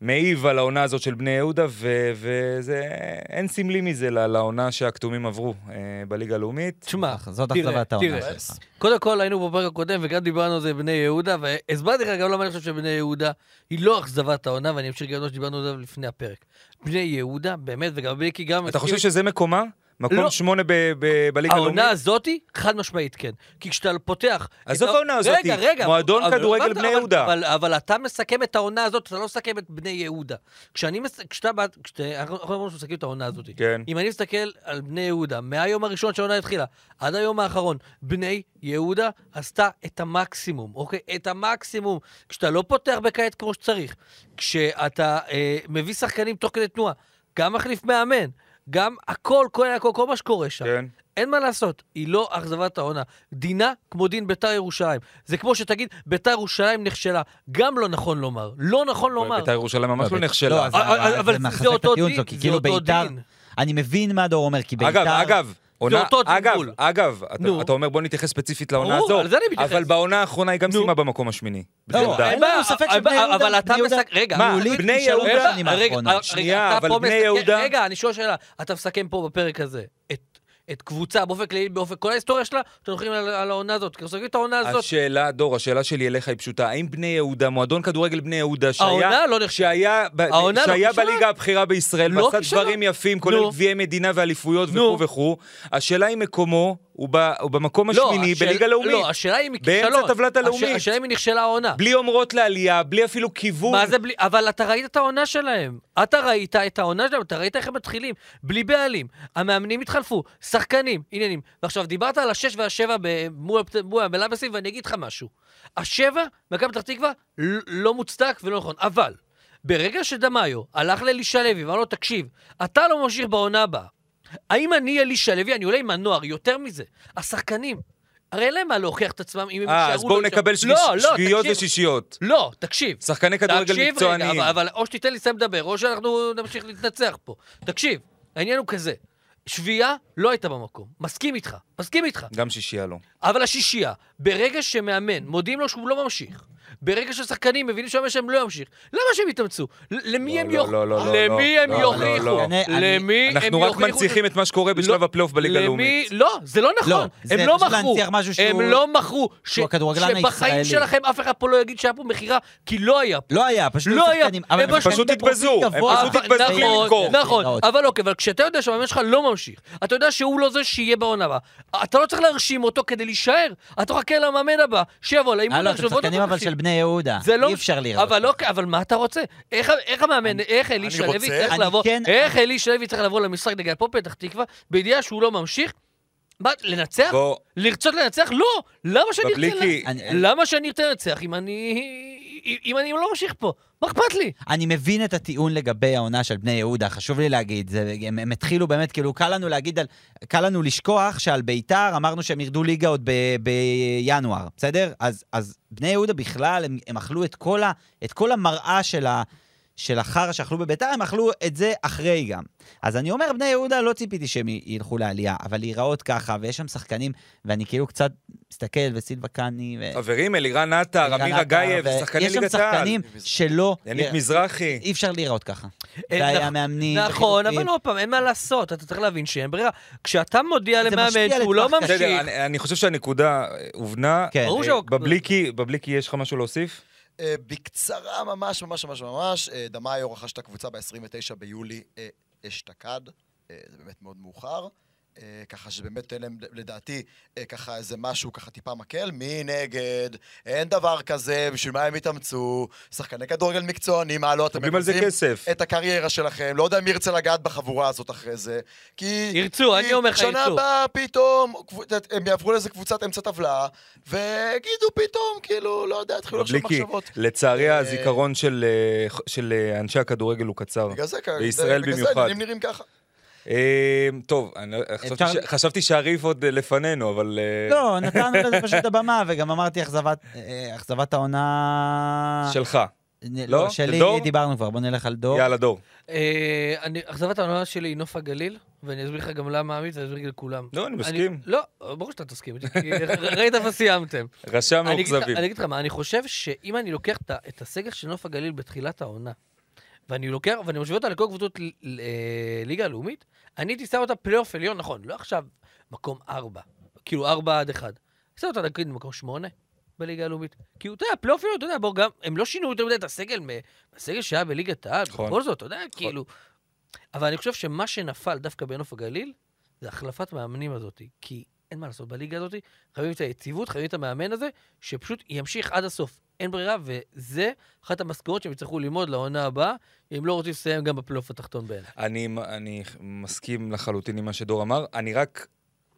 מעיב על העונה הזאת של בני יהודה, ו- וזה, אין סמלי מזה ל- לעונה שהכתומים עברו אה, בליגה הלאומית. תשמע, זאת אכזבת העונה תראה. שלך. קודם כל היינו בפרק הקודם וגם דיברנו על זה בבני יהודה, והסברתי לך גם למה אני חושב שבני יהודה היא לא אכזבת העונה, ואני אמשיך גם על מה שדיברנו עליו לפני הפרק. בני יהודה, באמת, וגם בליקי גם... אתה חושב שזה מקומה? מקום לא. שמונה ב- ב- בליגה הלאומית? העונה הזאתי, חד משמעית כן. כי כשאתה פותח... עזוב את ה- העונה הזאתי, רגע, רגע. מועדון אבל- כדורגל אבל- בני אבל- יהודה. אבל, אבל אתה מסכם את העונה הזאת, אתה לא מסכם את בני יהודה. כשאני מס... כשאתה... בא- כשאתה... אנחנו אנחנו אמרנו שמסכמים את העונה הזאת. כן. אם אני מסתכל על בני יהודה, מהיום הראשון שהעונה התחילה, עד היום האחרון, בני יהודה עשתה את המקסימום, אוקיי? את המקסימום. כשאתה לא פותח בכעת כמו שצריך, כשאתה אה, מביא שחקנים תוך כדי תנועה, גם מחליף מאמן, גם הכל, כל, הכל, כל מה שקורה שם. כן. אין מה לעשות, היא לא אכזבת העונה. דינה כמו דין ביתר ירושלים. זה כמו שתגיד, ביתר ירושלים נכשלה. גם לא נכון לומר. לא נכון לומר. בית"ר ירושלים ממש לא, בית- נכשלה. לא, אבל- זה אותו דין, זה כאילו אותו ביתר... דין. אני מבין מה דור אומר, כי ביתר... אגב, אגב, עונה, אותו אגב, תגמול. אגב, אתה, נו. אתה אומר בוא נתייחס ספציפית לעונה הזו. אבל בעונה האחרונה היא גם. סיימה במקום השמיני. לא, בחמדה. אין לנו ספק אבל- שבני יהודה- אבל אתה מסק... רגע, מה, בני יהודה- רגע, אתה פה מסכם- רגע, אני שואל שאלה. אתה מסכם פה בפרק הזה את... את קבוצה באופן כללי, באופן כל ההיסטוריה שלה, אתם הולכים על, על העונה הזאת. כי מסתכלים את העונה הזאת. השאלה, דור, השאלה שלי אליך היא פשוטה. האם בני יהודה, מועדון כדורגל בני יהודה, שהיה, העונה לא נחשבת. שהיה, ב- העונה לא שהיה כישלון. בליגה הבכירה בישראל, לא ועשה. דברים יפים, כולל. גביעי מדינה ואליפויות. וכו' וכו', השאלה היא מקומו, הוא ב- הוא במקום לא, השמיני השאל- בליגה לאומית. לא, השאלה היא באמצע מכישלון. הטבלת הלאומית. הש- השאלה אם היא נכשלה העונה. בלי אומרות לעלייה, בלי אפילו כיוון. מה זה בלי... אבל אתה ראית את העונה שלהם. אתה ראית את העונה שלהם, אתה ראית איך הם מתחילים. בלי בעלים. המאמנים התחלפו, שחקנים, עניינים. ועכשיו, דיברת על השש והשבע מול מול המלאבסים, ואני אגיד לך משהו. השבע, מכבי פתח תקווה, לא מוצדק ולא נכון. אבל, ברגע שדמאיו הלך לאלישע לוי ואמר לו, תקשיב, אתה לא ממשיך בעונה הבאה. האם אני אלישע לוי, אני עולה עם הנוער, יותר מזה. השחקנים, הרי אין להם מה להוכיח את עצמם אם הם אה, יישארו... אז בואו לא. נקבל שביש- לא, לא, שביעיות תקשיב. ושישיות. לא, תקשיב. שחקני כדורגל תקשיב רגע. אבל, אבל או שתיתן לי לסיים לדבר, או שאנחנו נמשיך להתנצח פה. תקשיב, העניין הוא כזה, שביעייה לא הייתה במקום. מסכים איתך, מסכים איתך. גם שישייה לא. אבל השישייה, ברגע שמאמן, מודיעים לו שהוא לא ממשיך, ברגע ששחקנים מבינים שלהם לא ימשיך, למה שהם יתאמצו? למי הם יוכ... לא, למי הם יוכיחו? למי הם אנחנו רק יוכיחו? מנציחים את מה שקורה בשלב לא, הפלייאוף בליגה למי- הלאומית. לא, זה לא נכון. לא, הם לא מכרו. הם לא מכרו. שבחיים. שלכם אף אחד פה לא יגיד שהיה פה מכירה, כי לא היה פה. לא היה, פשוט לא. שחקנים. הם אבל פשוט התבזו, הם. פשוט התבזו בלי נכון, למכור. נכון. אבל אוקיי, אבל כשאתה יודע שהמאמן שלך לא ממשיך, אתה יודע שהוא לא זה שיהיה בעונה הבאה, אתה לא צריך להרשים אותו כדי להישאר, אתה מחכה למאמן הבא, שיבוא לאימון. אה, לא, אתם שחקנים אבל. של בני יהודה. זה לא... אי אפשר לראות. אבל לא, אבל מה אתה רוצה? איך, איך המאמן, איך אלישע אני לוי צריך אני לבוא, כן- איך אלישע לוי צריך לבוא למשחק נגד הפועל פתח תקווה, בידיעה שהוא לא ממשיך? מה, לנצח? בוא, לרצות לנצח? לא! למה שאני ארצה לנצח? אני- למה שאני ארצה לנצח אם אני... אם אני לא ממשיך פה? מה אכפת לי? אני מבין את הטיעון לגבי העונה של בני יהודה, חשוב לי להגיד. זה, הם, הם התחילו באמת, כאילו, קל לנו להגיד, על, קל לנו לשכוח שעל ביתר אמרנו שהם ירדו ליגה עוד ב, בינואר, בסדר? אז, אז בני יהודה בכלל, הם, הם אכלו את כל, ה, את כל המראה של, ה, של החרא שאכלו בביתר, הם אכלו את זה אחרי גם. אז אני אומר, בני יהודה, לא ציפיתי שהם ילכו לעלייה, אבל להיראות ככה, ויש שם שחקנים, ואני כאילו קצת מסתכל, וסילבה קאני, ו... חברים, אלירן עטר, אמיר אגייב, שחקני יש שם ליגת העל. שחקנים שלא... יניב מזרחי. אי אפשר להיראות ככה. אה, והיה נכ- מאמנים נכון, וחילופים. אבל עוד פעם, אין מה לעשות, אתה צריך להבין שאין ברירה. כשאתה מודיע למאמן שהוא לא. ממשיך, אני- חושב שהנקודה אה, הובנה. כן. אה, בבליקי יש לך משהו להוסיף? אה, בקצרה ממש ממש ממש ממש, אה, דמאיו רכש את הקבוצה ב-29 ביולי אה, אשתקד, זה באמת מאוד מאוחר. אה, ככה שבאמת תן להם, לדעתי, אה, ככה איזה משהו ככה טיפה מקל. מנגד, אין דבר כזה, בשביל מה הם יתאמצו? שחקני כדורגל מקצוענים, מה לא, אתם מבזים. את הקריירה שלכם, לא יודע מי ירצה לגעת בחבורה הזאת אחרי זה. כי... ירצו, כי אני אומר לך, שנה ירצו. הבאה פתאום, הם יעברו לאיזה קבוצת אמצע טבלה, ויגידו פתאום, כאילו, לא יודע, יתחילו לחשוב מחשבות. לצערי אה, הזיכרון של, של אנשי הכדורגל הוא קצר. בגלל זה, בישראל בגלל זה במיוחד. העניינים נראים ככה. אה, טוב, לא- חשבתי אפשר- ש- חשבתי שהריב עוד אה, לפנינו, אבל... אה, לא, נתנו לזה פשוט הבמה, וגם אמרתי אכזבת אה, העונה... שלך. לא? לא, של שלי? דיברנו כבר, בוא נלך על דור. יאללה, דור. אכזבת העונה שלי היא נוף הגליל, ואני אסביר לך גם למה עמית, ואני אסביר לכולם. לא, אני מסכים. לא, ברור שאתה תסכים ראית איפה סיימתם. רשם מאוכזבים. אני אגיד לך מה, אני חושב שאם אני לוקח את הסגל של נוף הגליל בתחילת העונה, ואני לוקח, ואני משווה אותה לכל קבוצות אה, ליגה הלאומית, אני הייתי שם אותה פלייאוף עליון, נכון, לא עכשיו מקום ארבע, כאילו ארבע עד אחד. שם אותה נגיד במקום שמונה בליגה הלאומית. כי אתה יודע, פלייאוף עליון, אתה יודע, בוא גם, הם לא שינו יותר מדי את הסגל, מ- הסגל שהיה בליגת העל, נכון. בכל זאת, אתה יודע, כאילו... אבל אני חושב שמה שנפל דווקא בנוף הגליל, זה החלפת מאמנים הזאת. כי אין מה לעשות, בליגה הזאת חייבים את היציבות, חייבים את המאמן הזה, שפשוט ימשיך עד הסוף. אין ברירה, וזה אחת המסקנות שהם יצטרכו ללמוד לעונה הבאה, אם לא רוצים לסיים גם בפלייאוף התחתון בעיניי. אני, אני מסכים לחלוטין עם מה שדור אמר. אני רק,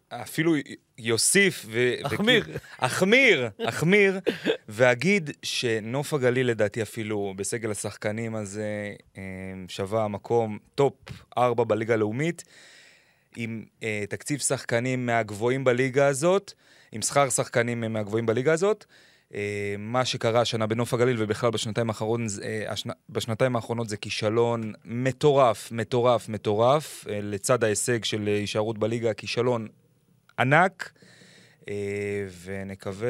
אפילו יוסיף ו... וכאילו- אחמיר, אחמיר, ואגיד שנוף הגליל לדעתי אפילו בסגל השחקנים הזה אה, שווה מקום top 4 בליגה הלאומית, עם אה, תקציב שחקנים מהגבוהים בליגה הזאת, עם שכר שחקנים אה, מהגבוהים בליגה הזאת. אה, מה שקרה השנה בנוף הגליל ובכלל בשנתיים האחרונות, אה, השנ... בשנתיים האחרונות זה כישלון מטורף, מטורף, מטורף. אה, לצד ההישג של אה, הישארות בליגה, כישלון ענק. אה, ונקווה,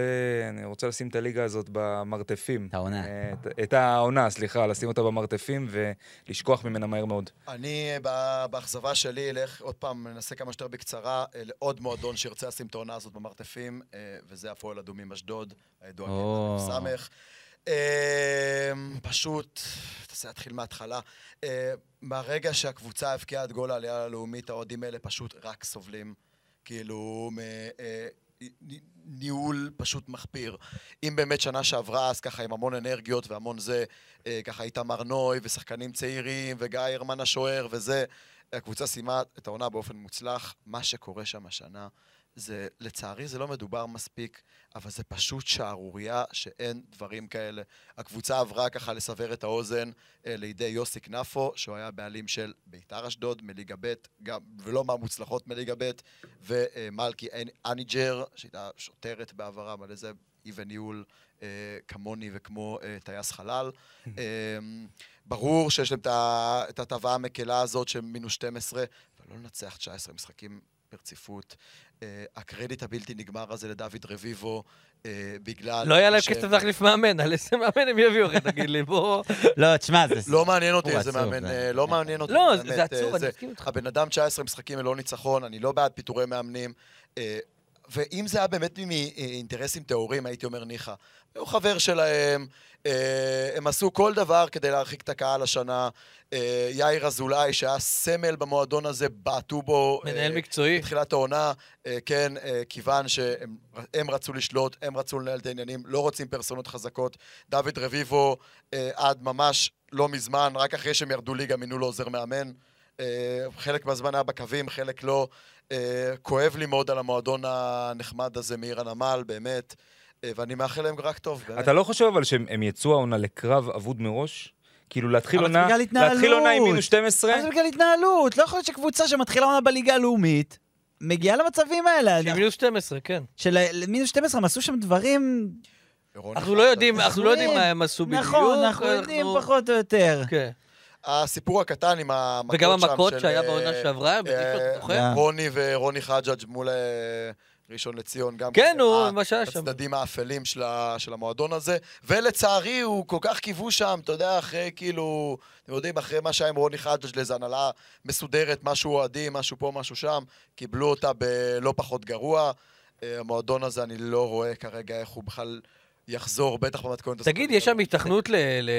אני רוצה לשים את הליגה הזאת במרתפים. את העונה. אה, את, את העונה, סליחה, לשים אותה במרתפים ולשכוח ממנה מהר מאוד. אני, ב- באכזבה שלי, אלך עוד פעם, ננסה כמה שיותר בקצרה, אה, לעוד מועדון שירצה לשים את העונה הזאת במרתפים, וזה הפועל אדומים אשדוד, הידוע. אה, פשוט, תעשה להתחיל מההתחלה. מהרגע שהקבוצה הבקיעה את גול העלייה הלאומית, האוהדים האלה פשוט רק סובלים. כאילו, ניהול פשוט מחפיר. אם באמת שנה שעברה, אז ככה עם המון אנרגיות והמון זה, אה, ככה איתמר נוי ושחקנים צעירים וגיא הרמן השוער וזה, הקבוצה סיימה את העונה באופן מוצלח. מה שקורה שם השנה, זה, לצערי זה לא מדובר מספיק, אבל זה פשוט שערורייה שאין דברים כאלה. הקבוצה עברה ככה לסבר את האוזן אה, לידי יוסי כנפו, שהוא היה בעלים של ביתר אשדוד מליגה ב', גם, ולא מהמוצלחות מליגה ב', ומלכי אניג'ר, שהייתה שוטרת בעברה, אבל איזה אי וניהול אה, כמוני וכמו אה, טייס חלל. אה, ברור שיש להם את ההטבה המקלה הזאת של מינוס 12, אבל לא לנצח 19 משחקים ברציפות. אה, הקרדיט הבלתי נגמר הזה לדוד רביבו, אה, בגלל... לא היה להם כסף להחליף מאמן, על איזה מאמן הם יביאו אחרי, תגיד לי, בוא... לא, תשמע, זה... לא מעניין אותי איזה מאמן, זה- אה, לא מעניין אותי. לא, זה עצוב, אני מסכים איתך. הבן אדם 19 משחקים ללא ניצחון, אני לא בעד פיטורי מאמנים. ואם זה היה באמת מאינטרסים טהורים, הייתי אומר ניחא. הוא חבר שלהם, הם עשו כל דבר כדי להרחיק את הקהל השנה. אה, יאיר אזולאי, שהיה סמל במועדון הזה, בעטו בו. אה, מנהל מקצועי. בתחילת העונה, אה, כן, אה, כיוון שהם הם רצו לשלוט, הם רצו לנהל את העניינים, לא רוצים פרסונות חזקות. דוד רביבו, אה, עד ממש לא מזמן, רק אחרי שהם ירדו ליגה, מינו לו עוזר מאמן. אה, חלק מהזמן היה בקווים, חלק לא. אה, כואב לי מאוד על המועדון הנחמד הזה מעיר הנמל, באמת, אה, ואני מאחל להם רק טוב, באמת. אתה לא חושב אבל שהם הם יצאו העונה לקרב אבוד מראש? כאילו להתחיל עונה. להתחיל עונה עם מינוס 12? אבל זה בגלל התנהלות. לא יכול להיות שקבוצה שמתחילה עונה בליגה הלאומית, מגיעה למצבים האלה. של מינוס 12, כן. של מינוס 12, הם עשו שם דברים... אנחנו לא יודעים, אנחנו לא יודעים מה הם עשו בדיוק. נכון, אנחנו יודעים פחות או יותר. כן. הסיפור הקטן עם המכות וגם שם המכות של, שהיה אה, בעונה שעברה, אה? אה. רוני ורוני חג'אג' מול אה, ראשון לציון, גם כן, אה, מה שהיה שם. הצדדים האפלים של, ה, של המועדון הזה, ולצערי הוא כל כך קיוו שם, אתה יודע, אחרי כאילו, אתם יודעים, אחרי מה שהיה עם רוני חג'אג' לאיזו הנהלה מסודרת, משהו אוהדים, משהו פה, משהו שם, קיבלו אותה בלא פחות גרוע. אה, המועדון הזה, אני לא רואה כרגע איך הוא בכלל יחזור, בטח במתכונת הזאת. תגיד, יש שם התכנות ל... ל-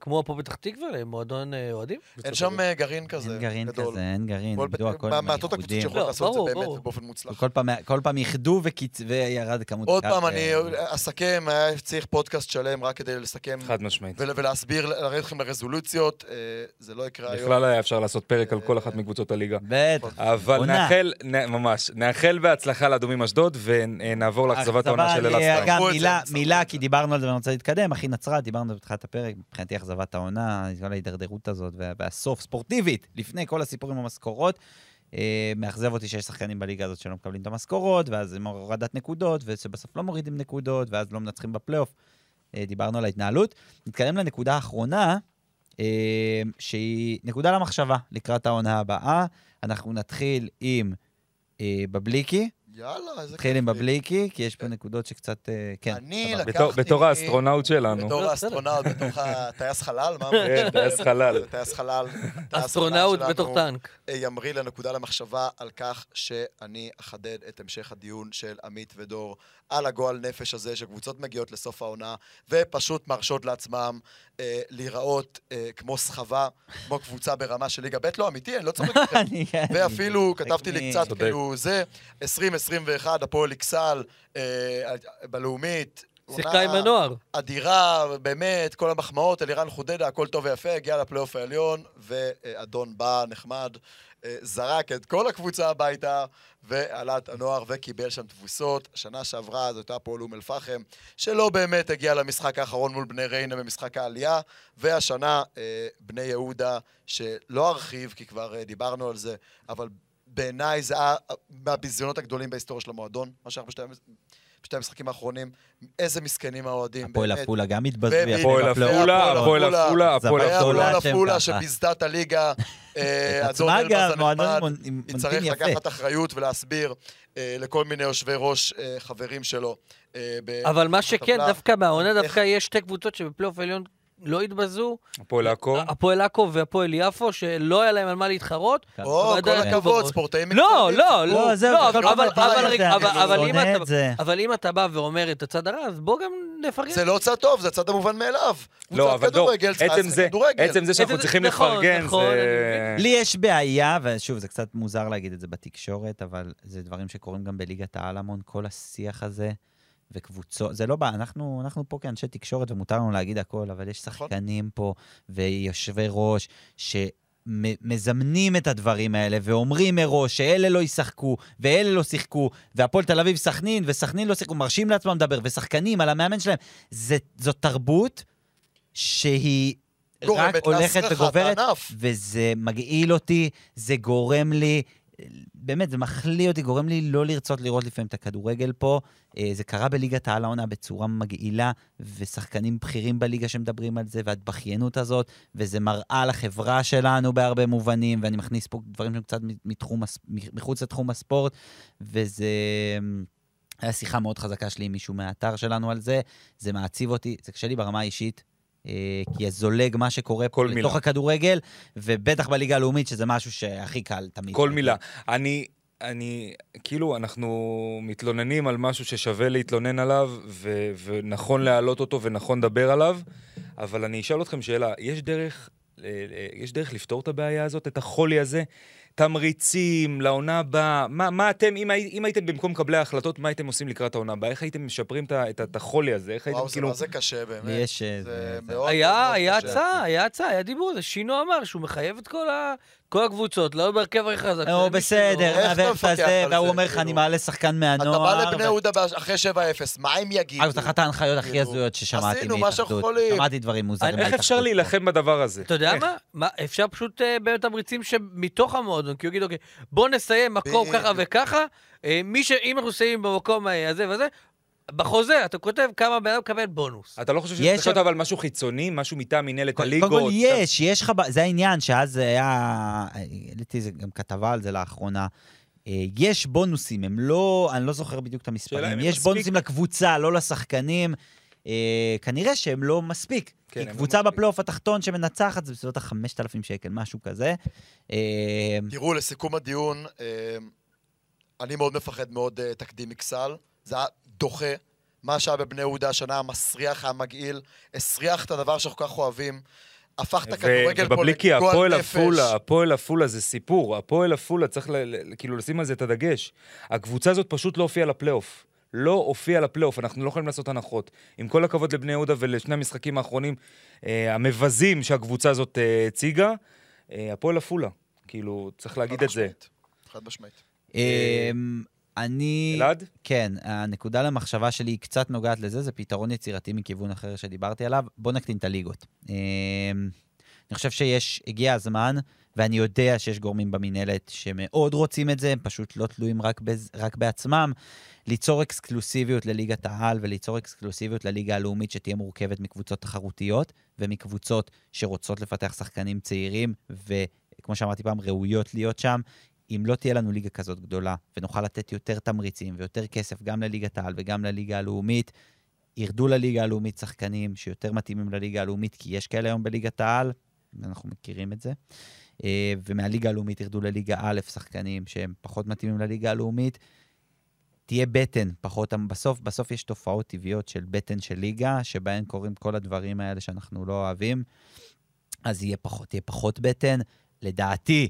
כמו פה פתח תקווה, למועדון אה, אוהדים? אין שם אה, גרעין כזה, אין גרעין גדול. כזה, אין גרעין, כל- איבדו הכל מה- עם מעטות הקבוצות. שיכולות לא, לעשות את זה ברור. באמת באופן מוצלח. כל פעם- כל פעם איחדו וירד כמות... עוד פעם, אני אה, אסכם, היה צריך פודקאסט שלם רק כדי לסכם חד משמעית. ול- ולהסביר, לרדת אתכם לרזולוציות, אה, זה לא יקרה היום. בכלל היה אפשר לעשות פרק על כל אחת מקבוצות הליגה. בטח. אבל. נאחל, ממש, נאחל בהצלחה לאדומים אשדוד, ונעבור לאכזבת העונה של אלעד מילה, כי. דיברנו על זה ואני רוצה להתקדם. אחי נצרת, דיברנו על זה בתחילת הפרק, מבחינתי אכזבת העונה, כל ההידרדרות הזאת, וה- והסוף, ספורטיבית, לפני כל הסיפורים במשכורות. אה, מאכזב אותי שיש שחקנים בליגה הזאת שלא מקבלים את המשכורות, ואז עם הורדת נקודות, ושבסוף לא מורידים נקודות, ואז לא מנצחים בפלייאוף. אה, דיברנו על ההתנהלות. נתקדם לנקודה האחרונה, אה, שהיא נקודה למחשבה לקראת העונה הבאה. אנחנו נתחיל עם בבליקי. יאללה, איזה נתחיל עם לי. בבליקי, כי יש פה נקודות שקצת... אה, כן, אני לקחתי... בתור האסטרונאוט שלנו. בתור לא, האסטרונאוט, בתור הטייס חלל, מה? כן, טייס חלל. טייס חלל. טייס אסטרונאוט חלל בתוך שלנו, טנק. אה, ימריא לנקודה למחשבה על כך שאני אחדד את המשך הדיון של עמית ודור על הגועל נפש הזה, שקבוצות מגיעות לסוף העונה ופשוט מרשות לעצמם אה, להיראות אה, כמו סחבה, כמו קבוצה ברמה של ליגה ב', לא אמיתי, אני לא צוחק איתכם. אני- ואפילו כתבתי לי קצת. כאילו זה, 2021, הפועל אכסל, אה, בלאומית, שיחקה עם הנוער. אדירה, באמת, כל המחמאות, אלירן חודדה, הכל טוב ויפה, הגיע לפלייאוף העליון, ואדון בא, נחמד, זרק את כל הקבוצה הביתה, ועלה את הנוער וקיבל שם תבוסות. שנה שעברה זאת הייתה הפועל אום אל-פחם, שלא באמת הגיע למשחק האחרון מול בני ריינה במשחק העלייה, והשנה אה, בני יהודה, שלא ארחיב, כי כבר אה, דיברנו על זה, אבל בעיניי זה היה מהביזיונות הגדולים בהיסטוריה של המועדון, מה שאנחנו בשתי, בשתי המשחקים האחרונים. איזה מסכנים האוהדים, הפועל. עפולה גם. יפה הפועל. עפולה, הפועל עפולה. הפועל עפולה. הפועל עפולה. שביזתה את הליגה. אה, עצמה גם, מועדון הנחמד, מונ- עם מוניטין יצטרך יפה. לקחת אחריות ולהסביר אה, לכל מיני יושבי ראש אה, חברים שלו. אה, אבל מה שכן. דווקא מהעונה דווקא יש שתי קבוצות שבפלייאוף העליון לא התבזו. הפועל עכו. הפועל עכו והפועל יפו, שלא היה להם על מה להתחרות. או, אבל כל הכבוד. ספורטאים לא, מקצוענים. לא, לא, לא, אבל- אם אתה- בא ואומר את הצד הרע, אז בוא גם נפרגן. זה לא צד טוב, זה הצד המובן מאליו. לא, אבל לא, עצם זה, כדורגל. עצם זה שאנחנו צריכים נכון, לפרגן, נכון, זה... לי יש בעיה, ושוב, זה קצת מוזר להגיד את זה בתקשורת, אבל זה דברים שקורים גם בליגת העל המון, כל השיח הזה, וקבוצות, זה לא בא, אנחנו, אנחנו פה כאנשי תקשורת ומותר לנו להגיד הכל, אבל יש נכון. שחקנים פה ויושבי ראש שמזמנים את הדברים האלה ואומרים מראש שאלה לא ישחקו ואלה לא שיחקו, והפועל תל אביב סכנין וסכנין לא שיחקו, מרשים לעצמם לדבר, ושחקנים על המאמן שלהם. זה, זאת תרבות שהיא רק הולכת וגוברת. הענף. וזה מגעיל אותי, זה גורם לי, באמת, זה מחליא אותי, גורם לי לא לרצות לראות לפעמים את הכדורגל פה. אה, זה קרה בליגת העל העונה בצורה מגעילה, ושחקנים בכירים בליגה שמדברים על זה, וההתבכיינות הזאת, וזה מראה לחברה שלנו בהרבה מובנים, ואני מכניס פה דברים שהם קצת מתחום, מחוץ לתחום הספורט, וזה... היה שיחה מאוד חזקה שלי עם מישהו מהאתר שלנו על זה, זה מעציב אותי, זה קשה לי ברמה האישית, אה, כי זולג מה שקורה פה מילה. הכדורגל, ובטח בליגה הלאומית, שזה משהו שהכי קל תמיד. כל מילה. אני, אני, כאילו, אנחנו מתלוננים על משהו ששווה להתלונן עליו, ו, ונכון להעלות אותו ונכון לדבר עליו, אבל אני אשאל אתכם שאלה, יש דרך, אה, אה, יש דרך לפתור את הבעיה הזאת, את החולי הזה? תמריצים לעונה הבאה, מה, מה אתם, אם, הי- אם הייתם במקום מקבלי ההחלטות, מה הייתם עושים לקראת העונה הבאה? איך הייתם משפרים את, החולי הזה? איך הייתם וואו, זה כאילו... מה זה קשה באמת. יש, אה, זה זה- מאוד היה, מאוד היה קשה. הצעה, היה הצעה, היה דיבור זה. שינו אמר שהוא מחייב את כל ה- כל הקבוצות, לא בהרכב הכי חזק. שלא- בסדר, אתה תעשה, על והוא אומר לך, כאילו? אני מעלה שחקן אתה מהנוער. בא לבני יהודה אחרי 7-0, מה הם יגידו? אגב, זאת אחת ההנחיות הכי כאילו, הזויות ששמעתי מהתאחדות. שמעתי דברים מוזרים. איך אפשר. להילחם בדבר הזה? אתה יודע? מה? אפשר פשוט אה, באמת תמריצים שמתוך המועדון, כי הוא יגיד, אוקיי, בוא נסיים מקום ככה. וככה, אה, מי ש... אם אנחנו מסיימים במקום אה, הזה וזה, בחוזה אתה כותב כמה בן אדם מקבל בונוס. אתה לא חושב להיות שם- אבל משהו חיצוני, משהו מטעם מנהלת קודם הליגות? כל יש, יש לך, זה העניין, שאז זה היה, העליתי גם כתבה על זה לאחרונה. אה, יש בונוסים, הם לא, אני לא זוכר בדיוק את המספרים, יש. בונוסים לקבוצה, לא לשחקנים. אה, כנראה שהם לא מספיק. כן, כי לא קבוצה. בפלייאוף התחתון שמנצחת זה בסביבות ה-5,000 שקל, משהו כזה. אה, תראו, לסיכום הדיון, אה, אני מאוד מפחד מאוד אה, תקדים אכסל. זה היה דוחה. מה שהיה בבני יהודה השנה, המסריח, המגעיל, הסריח את הדבר שאנחנו כל כך אוהבים. הפך את הכדורגל פה ובבליקי, לגועל הפועל נפש. עפולה, הפועל עפולה זה סיפור. הפועל עפולה, צריך ל- ל- כאילו לשים על זה את הדגש. הקבוצה הזאת פשוט לא הופיעה לפלייאוף. לא הופיעה לפלייאוף, אנחנו לא יכולים לעשות הנחות. עם כל הכבוד לבני יהודה ולשני המשחקים האחרונים אה, המבזים שהקבוצה הזאת אה, הציגה, אה, הפועל עפולה. כאילו, צריך להגיד את זה. חד משמעית. אני... אלעד? כן. הנקודה למחשבה שלי היא קצת נוגעת לזה, זה פתרון יצירתי מכיוון אחר שדיברתי עליו. בוא נקטין את הליגות. אמ, אני חושב שיש, הגיע הזמן, ואני יודע שיש גורמים במינהלת שמאוד רוצים את זה, הם פשוט לא תלויים רק, בז, רק בעצמם, ליצור אקסקלוסיביות לליגת העל וליצור אקסקלוסיביות לליגה הלאומית שתהיה מורכבת מקבוצות תחרותיות ומקבוצות שרוצות לפתח שחקנים צעירים, וכמו שאמרתי פעם, ראויות להיות שם. אם לא תהיה לנו ליגה כזאת גדולה, ונוכל לתת יותר תמריצים ויותר כסף גם לליגת העל וגם לליגה הלאומית, ירדו לליגה הלאומית שחקנים שיותר מתאימים לליגה הלאומית, כי יש כאלה היום בליגת העל, אנחנו מכירים את זה. אה, ומהליגה הלאומית ירדו לליגה א' שחקנים שהם פחות מתאימים לליגה הלאומית. תהיה בטן, פחות, בסוף, בסוף יש תופעות טבעיות של בטן של ליגה, שבהן קורים כל הדברים האלה שאנחנו לא אוהבים, אז יהיה פחות, יהיה פחות בטן. לדעתי,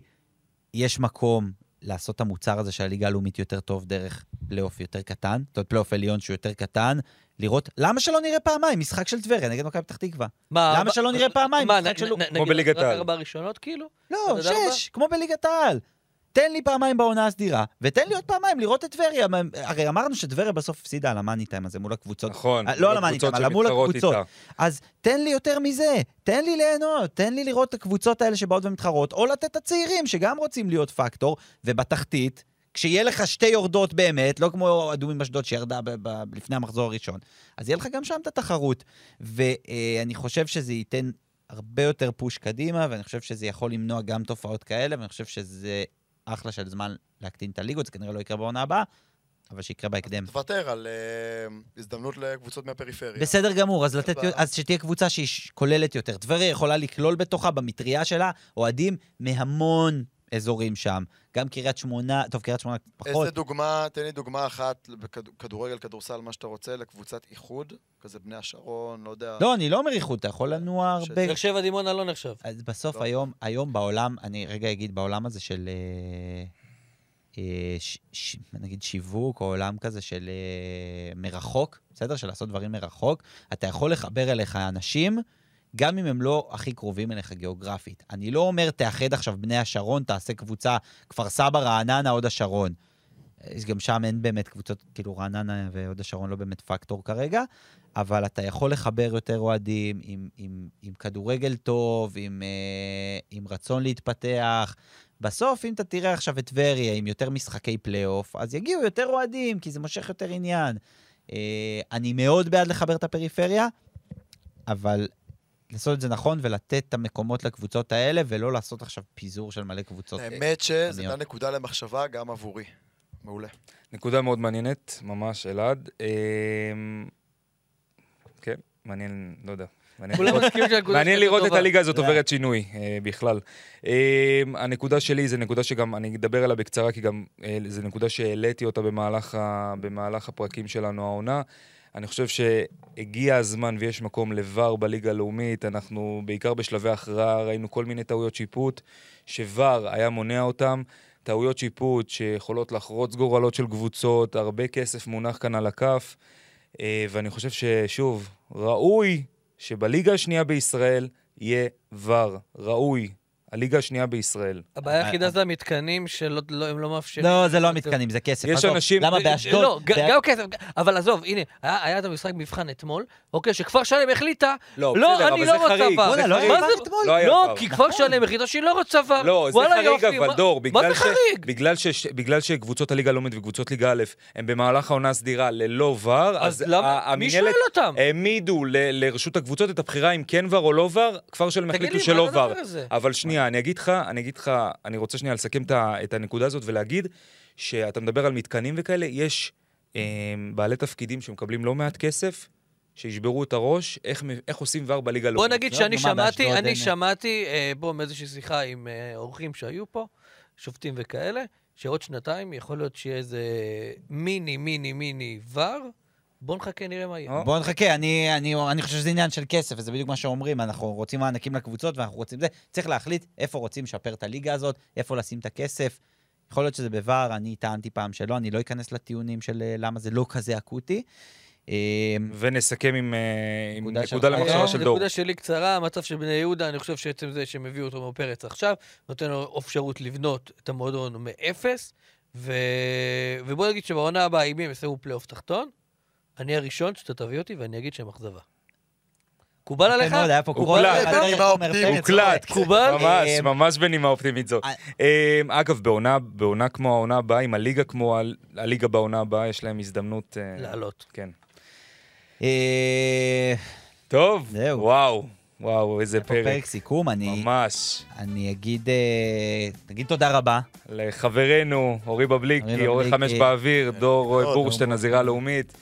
יש מקום לעשות את המוצר הזה של הליגה הלאומית יותר טוב דרך פלייאוף יותר קטן, זאת אומרת פלייאוף עליון שהוא יותר קטן, לראות, למה שלא נראה פעמיים משחק של טבריה נגד מכבי פתח תקווה? מה, למה שלא נראה פעמיים מה, משחק של... כמו בליגת רק העל. ארבע ראשונות כאילו? לא? שש, כמו בליגת העל. תן לי פעמיים בעונה הסדירה, ותן לי עוד פעמיים לראות את טבריה. הרי אמרנו שטבריה בסוף הפסידה על המאני טיים הזה מול הקבוצות. נכון. אה, לא על המאני טיים, אלא מול הקבוצות. איתה. אז תן לי יותר מזה, תן לי ליהנות, תן לי לראות את הקבוצות האלה שבאות ומתחרות, או לתת את הצעירים שגם רוצים להיות פקטור, ובתחתית, כשיהיה לך שתי יורדות באמת, לא כמו אדומים אשדוד שירדה ב- ב- לפני המחזור הראשון, אז יהיה לך גם שם את התחרות. ואני חושב שזה ייתן הרבה יותר פוש קדימה, ואני חושב שזה יכול למנוע גם תופעות כאלה, ואני חושב שזה אחלה של זמן להקטין את הליגות, זה כנראה לא יקרה בעונה הבאה, אבל שיקרה בהקדם. תוותר על אה, הזדמנות לקבוצות מהפריפריה. בסדר גמור, אז, לתת. אז שתהיה קבוצה שהיא כוללת יותר. טבריה יכולה לכלול בתוכה, במטריה שלה, אוהדים מהמון אזורים שם. גם קריית שמונה, טוב, קריית שמונה פחות. איזה דוגמה, תן לי דוגמה אחת בכדורגל, כדורסל, מה שאתה רוצה, לקבוצת איחוד, כזה בני השרון, לא יודע. לא, אני לא אומר איחוד, אתה יכול לנוע הרבה... באר שבע דימונה לא נחשב. אז בסוף לא. היום, היום בעולם, אני רגע אגיד, בעולם הזה של, אה, אה, ש, ש, נגיד שיווק, או עולם כזה של אה, מרחוק, בסדר? של לעשות דברים מרחוק, אתה יכול לחבר אליך אנשים, גם אם הם לא הכי קרובים אליך גיאוגרפית. אני לא אומר, תאחד עכשיו בני השרון, תעשה קבוצה, כפר סבא, רעננה, הוד השרון. גם שם אין באמת קבוצות, כאילו רעננה והוד השרון לא באמת פקטור כרגע, אבל אתה יכול לחבר יותר אוהדים עם, עם, עם כדורגל טוב, עם, אה, עם רצון להתפתח. בסוף, אם אתה תראה עכשיו את טבריה עם יותר משחקי פלייאוף, אז יגיעו יותר אוהדים, כי זה מושך יותר עניין. אה, אני מאוד בעד לחבר את הפריפריה, אבל לעשות את זה נכון ולתת את המקומות לקבוצות האלה, ולא לעשות עכשיו פיזור של מלא קבוצות. האמת שזו הייתה נקודה למחשבה גם עבורי. מעולה. נקודה מאוד מעניינת, ממש, אלעד. אמ, כן, מעניין, לא יודע. מעניין לראות- לראות את. הליגה הזאת זה- עוברת שינוי אה, בכלל. אה, הנקודה שלי זה נקודה שגם, אני אדבר עליה בקצרה, כי גם אה, זו נקודה שהעליתי אותה במהלך הפרקים שלנו העונה. אני חושב שהגיע הזמן ויש מקום לVAR בליגה הלאומית. אנחנו, בעיקר בשלבי הכרעה, ראינו כל מיני טעויות שיפוט, שוואר היה מונע אותם. טעויות שיפוט שיכולות לחרוץ גורלות של קבוצות, הרבה כסף מונח כאן על הכף. אה, ואני חושב ששוב, ראוי שבליגה השנייה בישראל יהיה ור. ראוי. הליגה השנייה בישראל. הבעיה היחידה זה המתקנים שהם לא מאפשרים. לא, זה לא המתקנים, זה כסף. יש אנשים- למה לא, באשדוד? לא, גם כסף, אבל עזוב, הנה, היה היה את המשחק מבחן אתמול, אוקיי, שכפר שלם החליטה, לא, לא, בסדר, אני לא רוצה ור. לא? לא לא. כי כפר שלם החליטה שהיא לא רוצה ור. לא, זה וואלה, חריג יופי, אבל, מה- דור. מה בגלל זה ש- חריג? בגלל ש- בגלל שקבוצות הליגה הלאומית וקבוצות ליגה א' הם במהלך העונה הסדירה ללא ור, אז מי המינהלת שואל אותם? העמידו ל- לרשות הקבוצות את הבחירה אם כן ור או לא ור, כפר שלם החליטו לי, שלא ור. אבל שנייה, אני אגיד לך, אני אגיד לך, אני רוצה שנייה לסכם את הנקודה הזאת ולהגיד שאתה מדבר על מתקנים וכאלה, יש אה, בעלי תפקידים שמקבלים לא מעט כסף, שישברו את הראש, איך, איך עושים ור בליגה בוא הלאומית. נגיד לא, שאני מה, שמעתי, אני אין- שמעתי, אה, בוא, מאיזושהי שיחה עם אה, אורחים שהיו פה, שופטים וכאלה, שעוד שנתיים יכול להיות שיהיה איזה מיני, מיני, מיני ור, בוא נחכה, נראה מה יהיה. בוא נחכה, אני, אני, אני חושב שזה עניין של כסף, וזה בדיוק מה שאומרים, אנחנו רוצים מענקים לקבוצות ואנחנו רוצים זה. צריך להחליט איפה רוצים לשפר את הליגה הזאת, איפה לשים את הכסף. יכול להיות שזה בVAR, אני טענתי פעם שלא, אני לא אכנס לטיעונים של אה, למה זה לא כזה אקוטי. אה, ונסכם עם, אה, עם נקודה של- נקודה למחשבה אה, של דור. נקודה שלי קצרה, המצב של בני יהודה, אני חושב שעצם זה שהם הביאו אותו מפרץ עכשיו, נותן לו אפשרות לבנות את המועדון מאפס, ו... ובוא נגיד שבעונה הבאה, אם הם יסיימו פלייאוף תחתון, אני הראשון שאתה תביא אותי ואני אגיד שהם אכזבה. מקובל יפה עליך? מאוד, היה פה הוקלט. מקובל? ממש, אה, ממש בנימה אופטימית זאת. אה, אה, אגב, בעונה, בעונה כמו העונה הבאה, עם הליגה כמו הליגה בעונה הבאה, יש להם הזדמנות... לעלות. כן. טוב, זהו. וואו, וואו, איזה פרק. פרק סיכום, אני, ממש. אני אגיד, תגיד תודה רבה. לחברנו, אורי בבליקי, אורי. חמש באוויר, דור בורשטיין. הזירה הלאומית.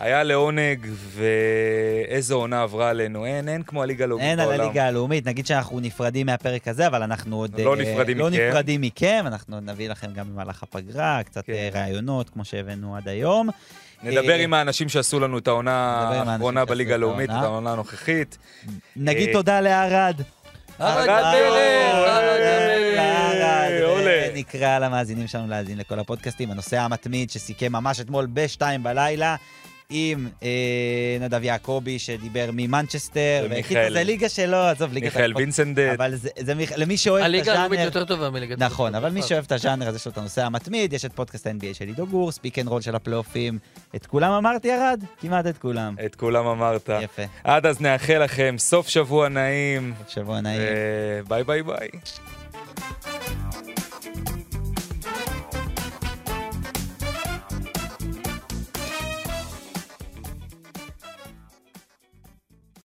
היה לעונג, ואיזה עונה עברה עלינו. אין, אין כמו הליגה הלאומית אין על בעולם. הליגה הלאומית, נגיד שאנחנו נפרדים מהפרק הזה, אבל אנחנו עוד... לא אה, נפרדים לא מכם. נפרדים מכם, אנחנו נביא לכם גם במהלך הפגרה, קצת כן. אה, ראיונות, כמו שהבאנו עד היום. נדבר אה, עם האנשים שעשו לנו את העונה האחרונה בליגה הלאומית, את העונה. הנוכחית. נגיד תודה לערד. ערד המלך, ערד. עולה. ונקרא למאזינים שלנו להאזין לכל הפודקאסטים. הנושא המתמיד שסיכם ממש אתמול בשתיים בלילה. עם אה, נדב יעקבי, שדיבר ממנצ'סטר, ומיכאל- זה ליגה שלו, עזוב, ליגת מיכאל. וינסנדט. אבל זה, זה מיכ... למי שאוהב את הליגה הלאומית הז'אנר... יותר טובה מליגת... נכון, אבל מי. שאוהב את הז'אנר, אז יש לו את הנושא המתמיד, יש את פודקאסט ה-NBA של עידו גור, Pick and Roll של הפלייאופים. את כולם אמרתי, ירד? כמעט את כולם. את כולם אמרת. יפה. עד אז נאחל לכם סוף שבוע נעים, שבוע נעים. וביי ביי ביי.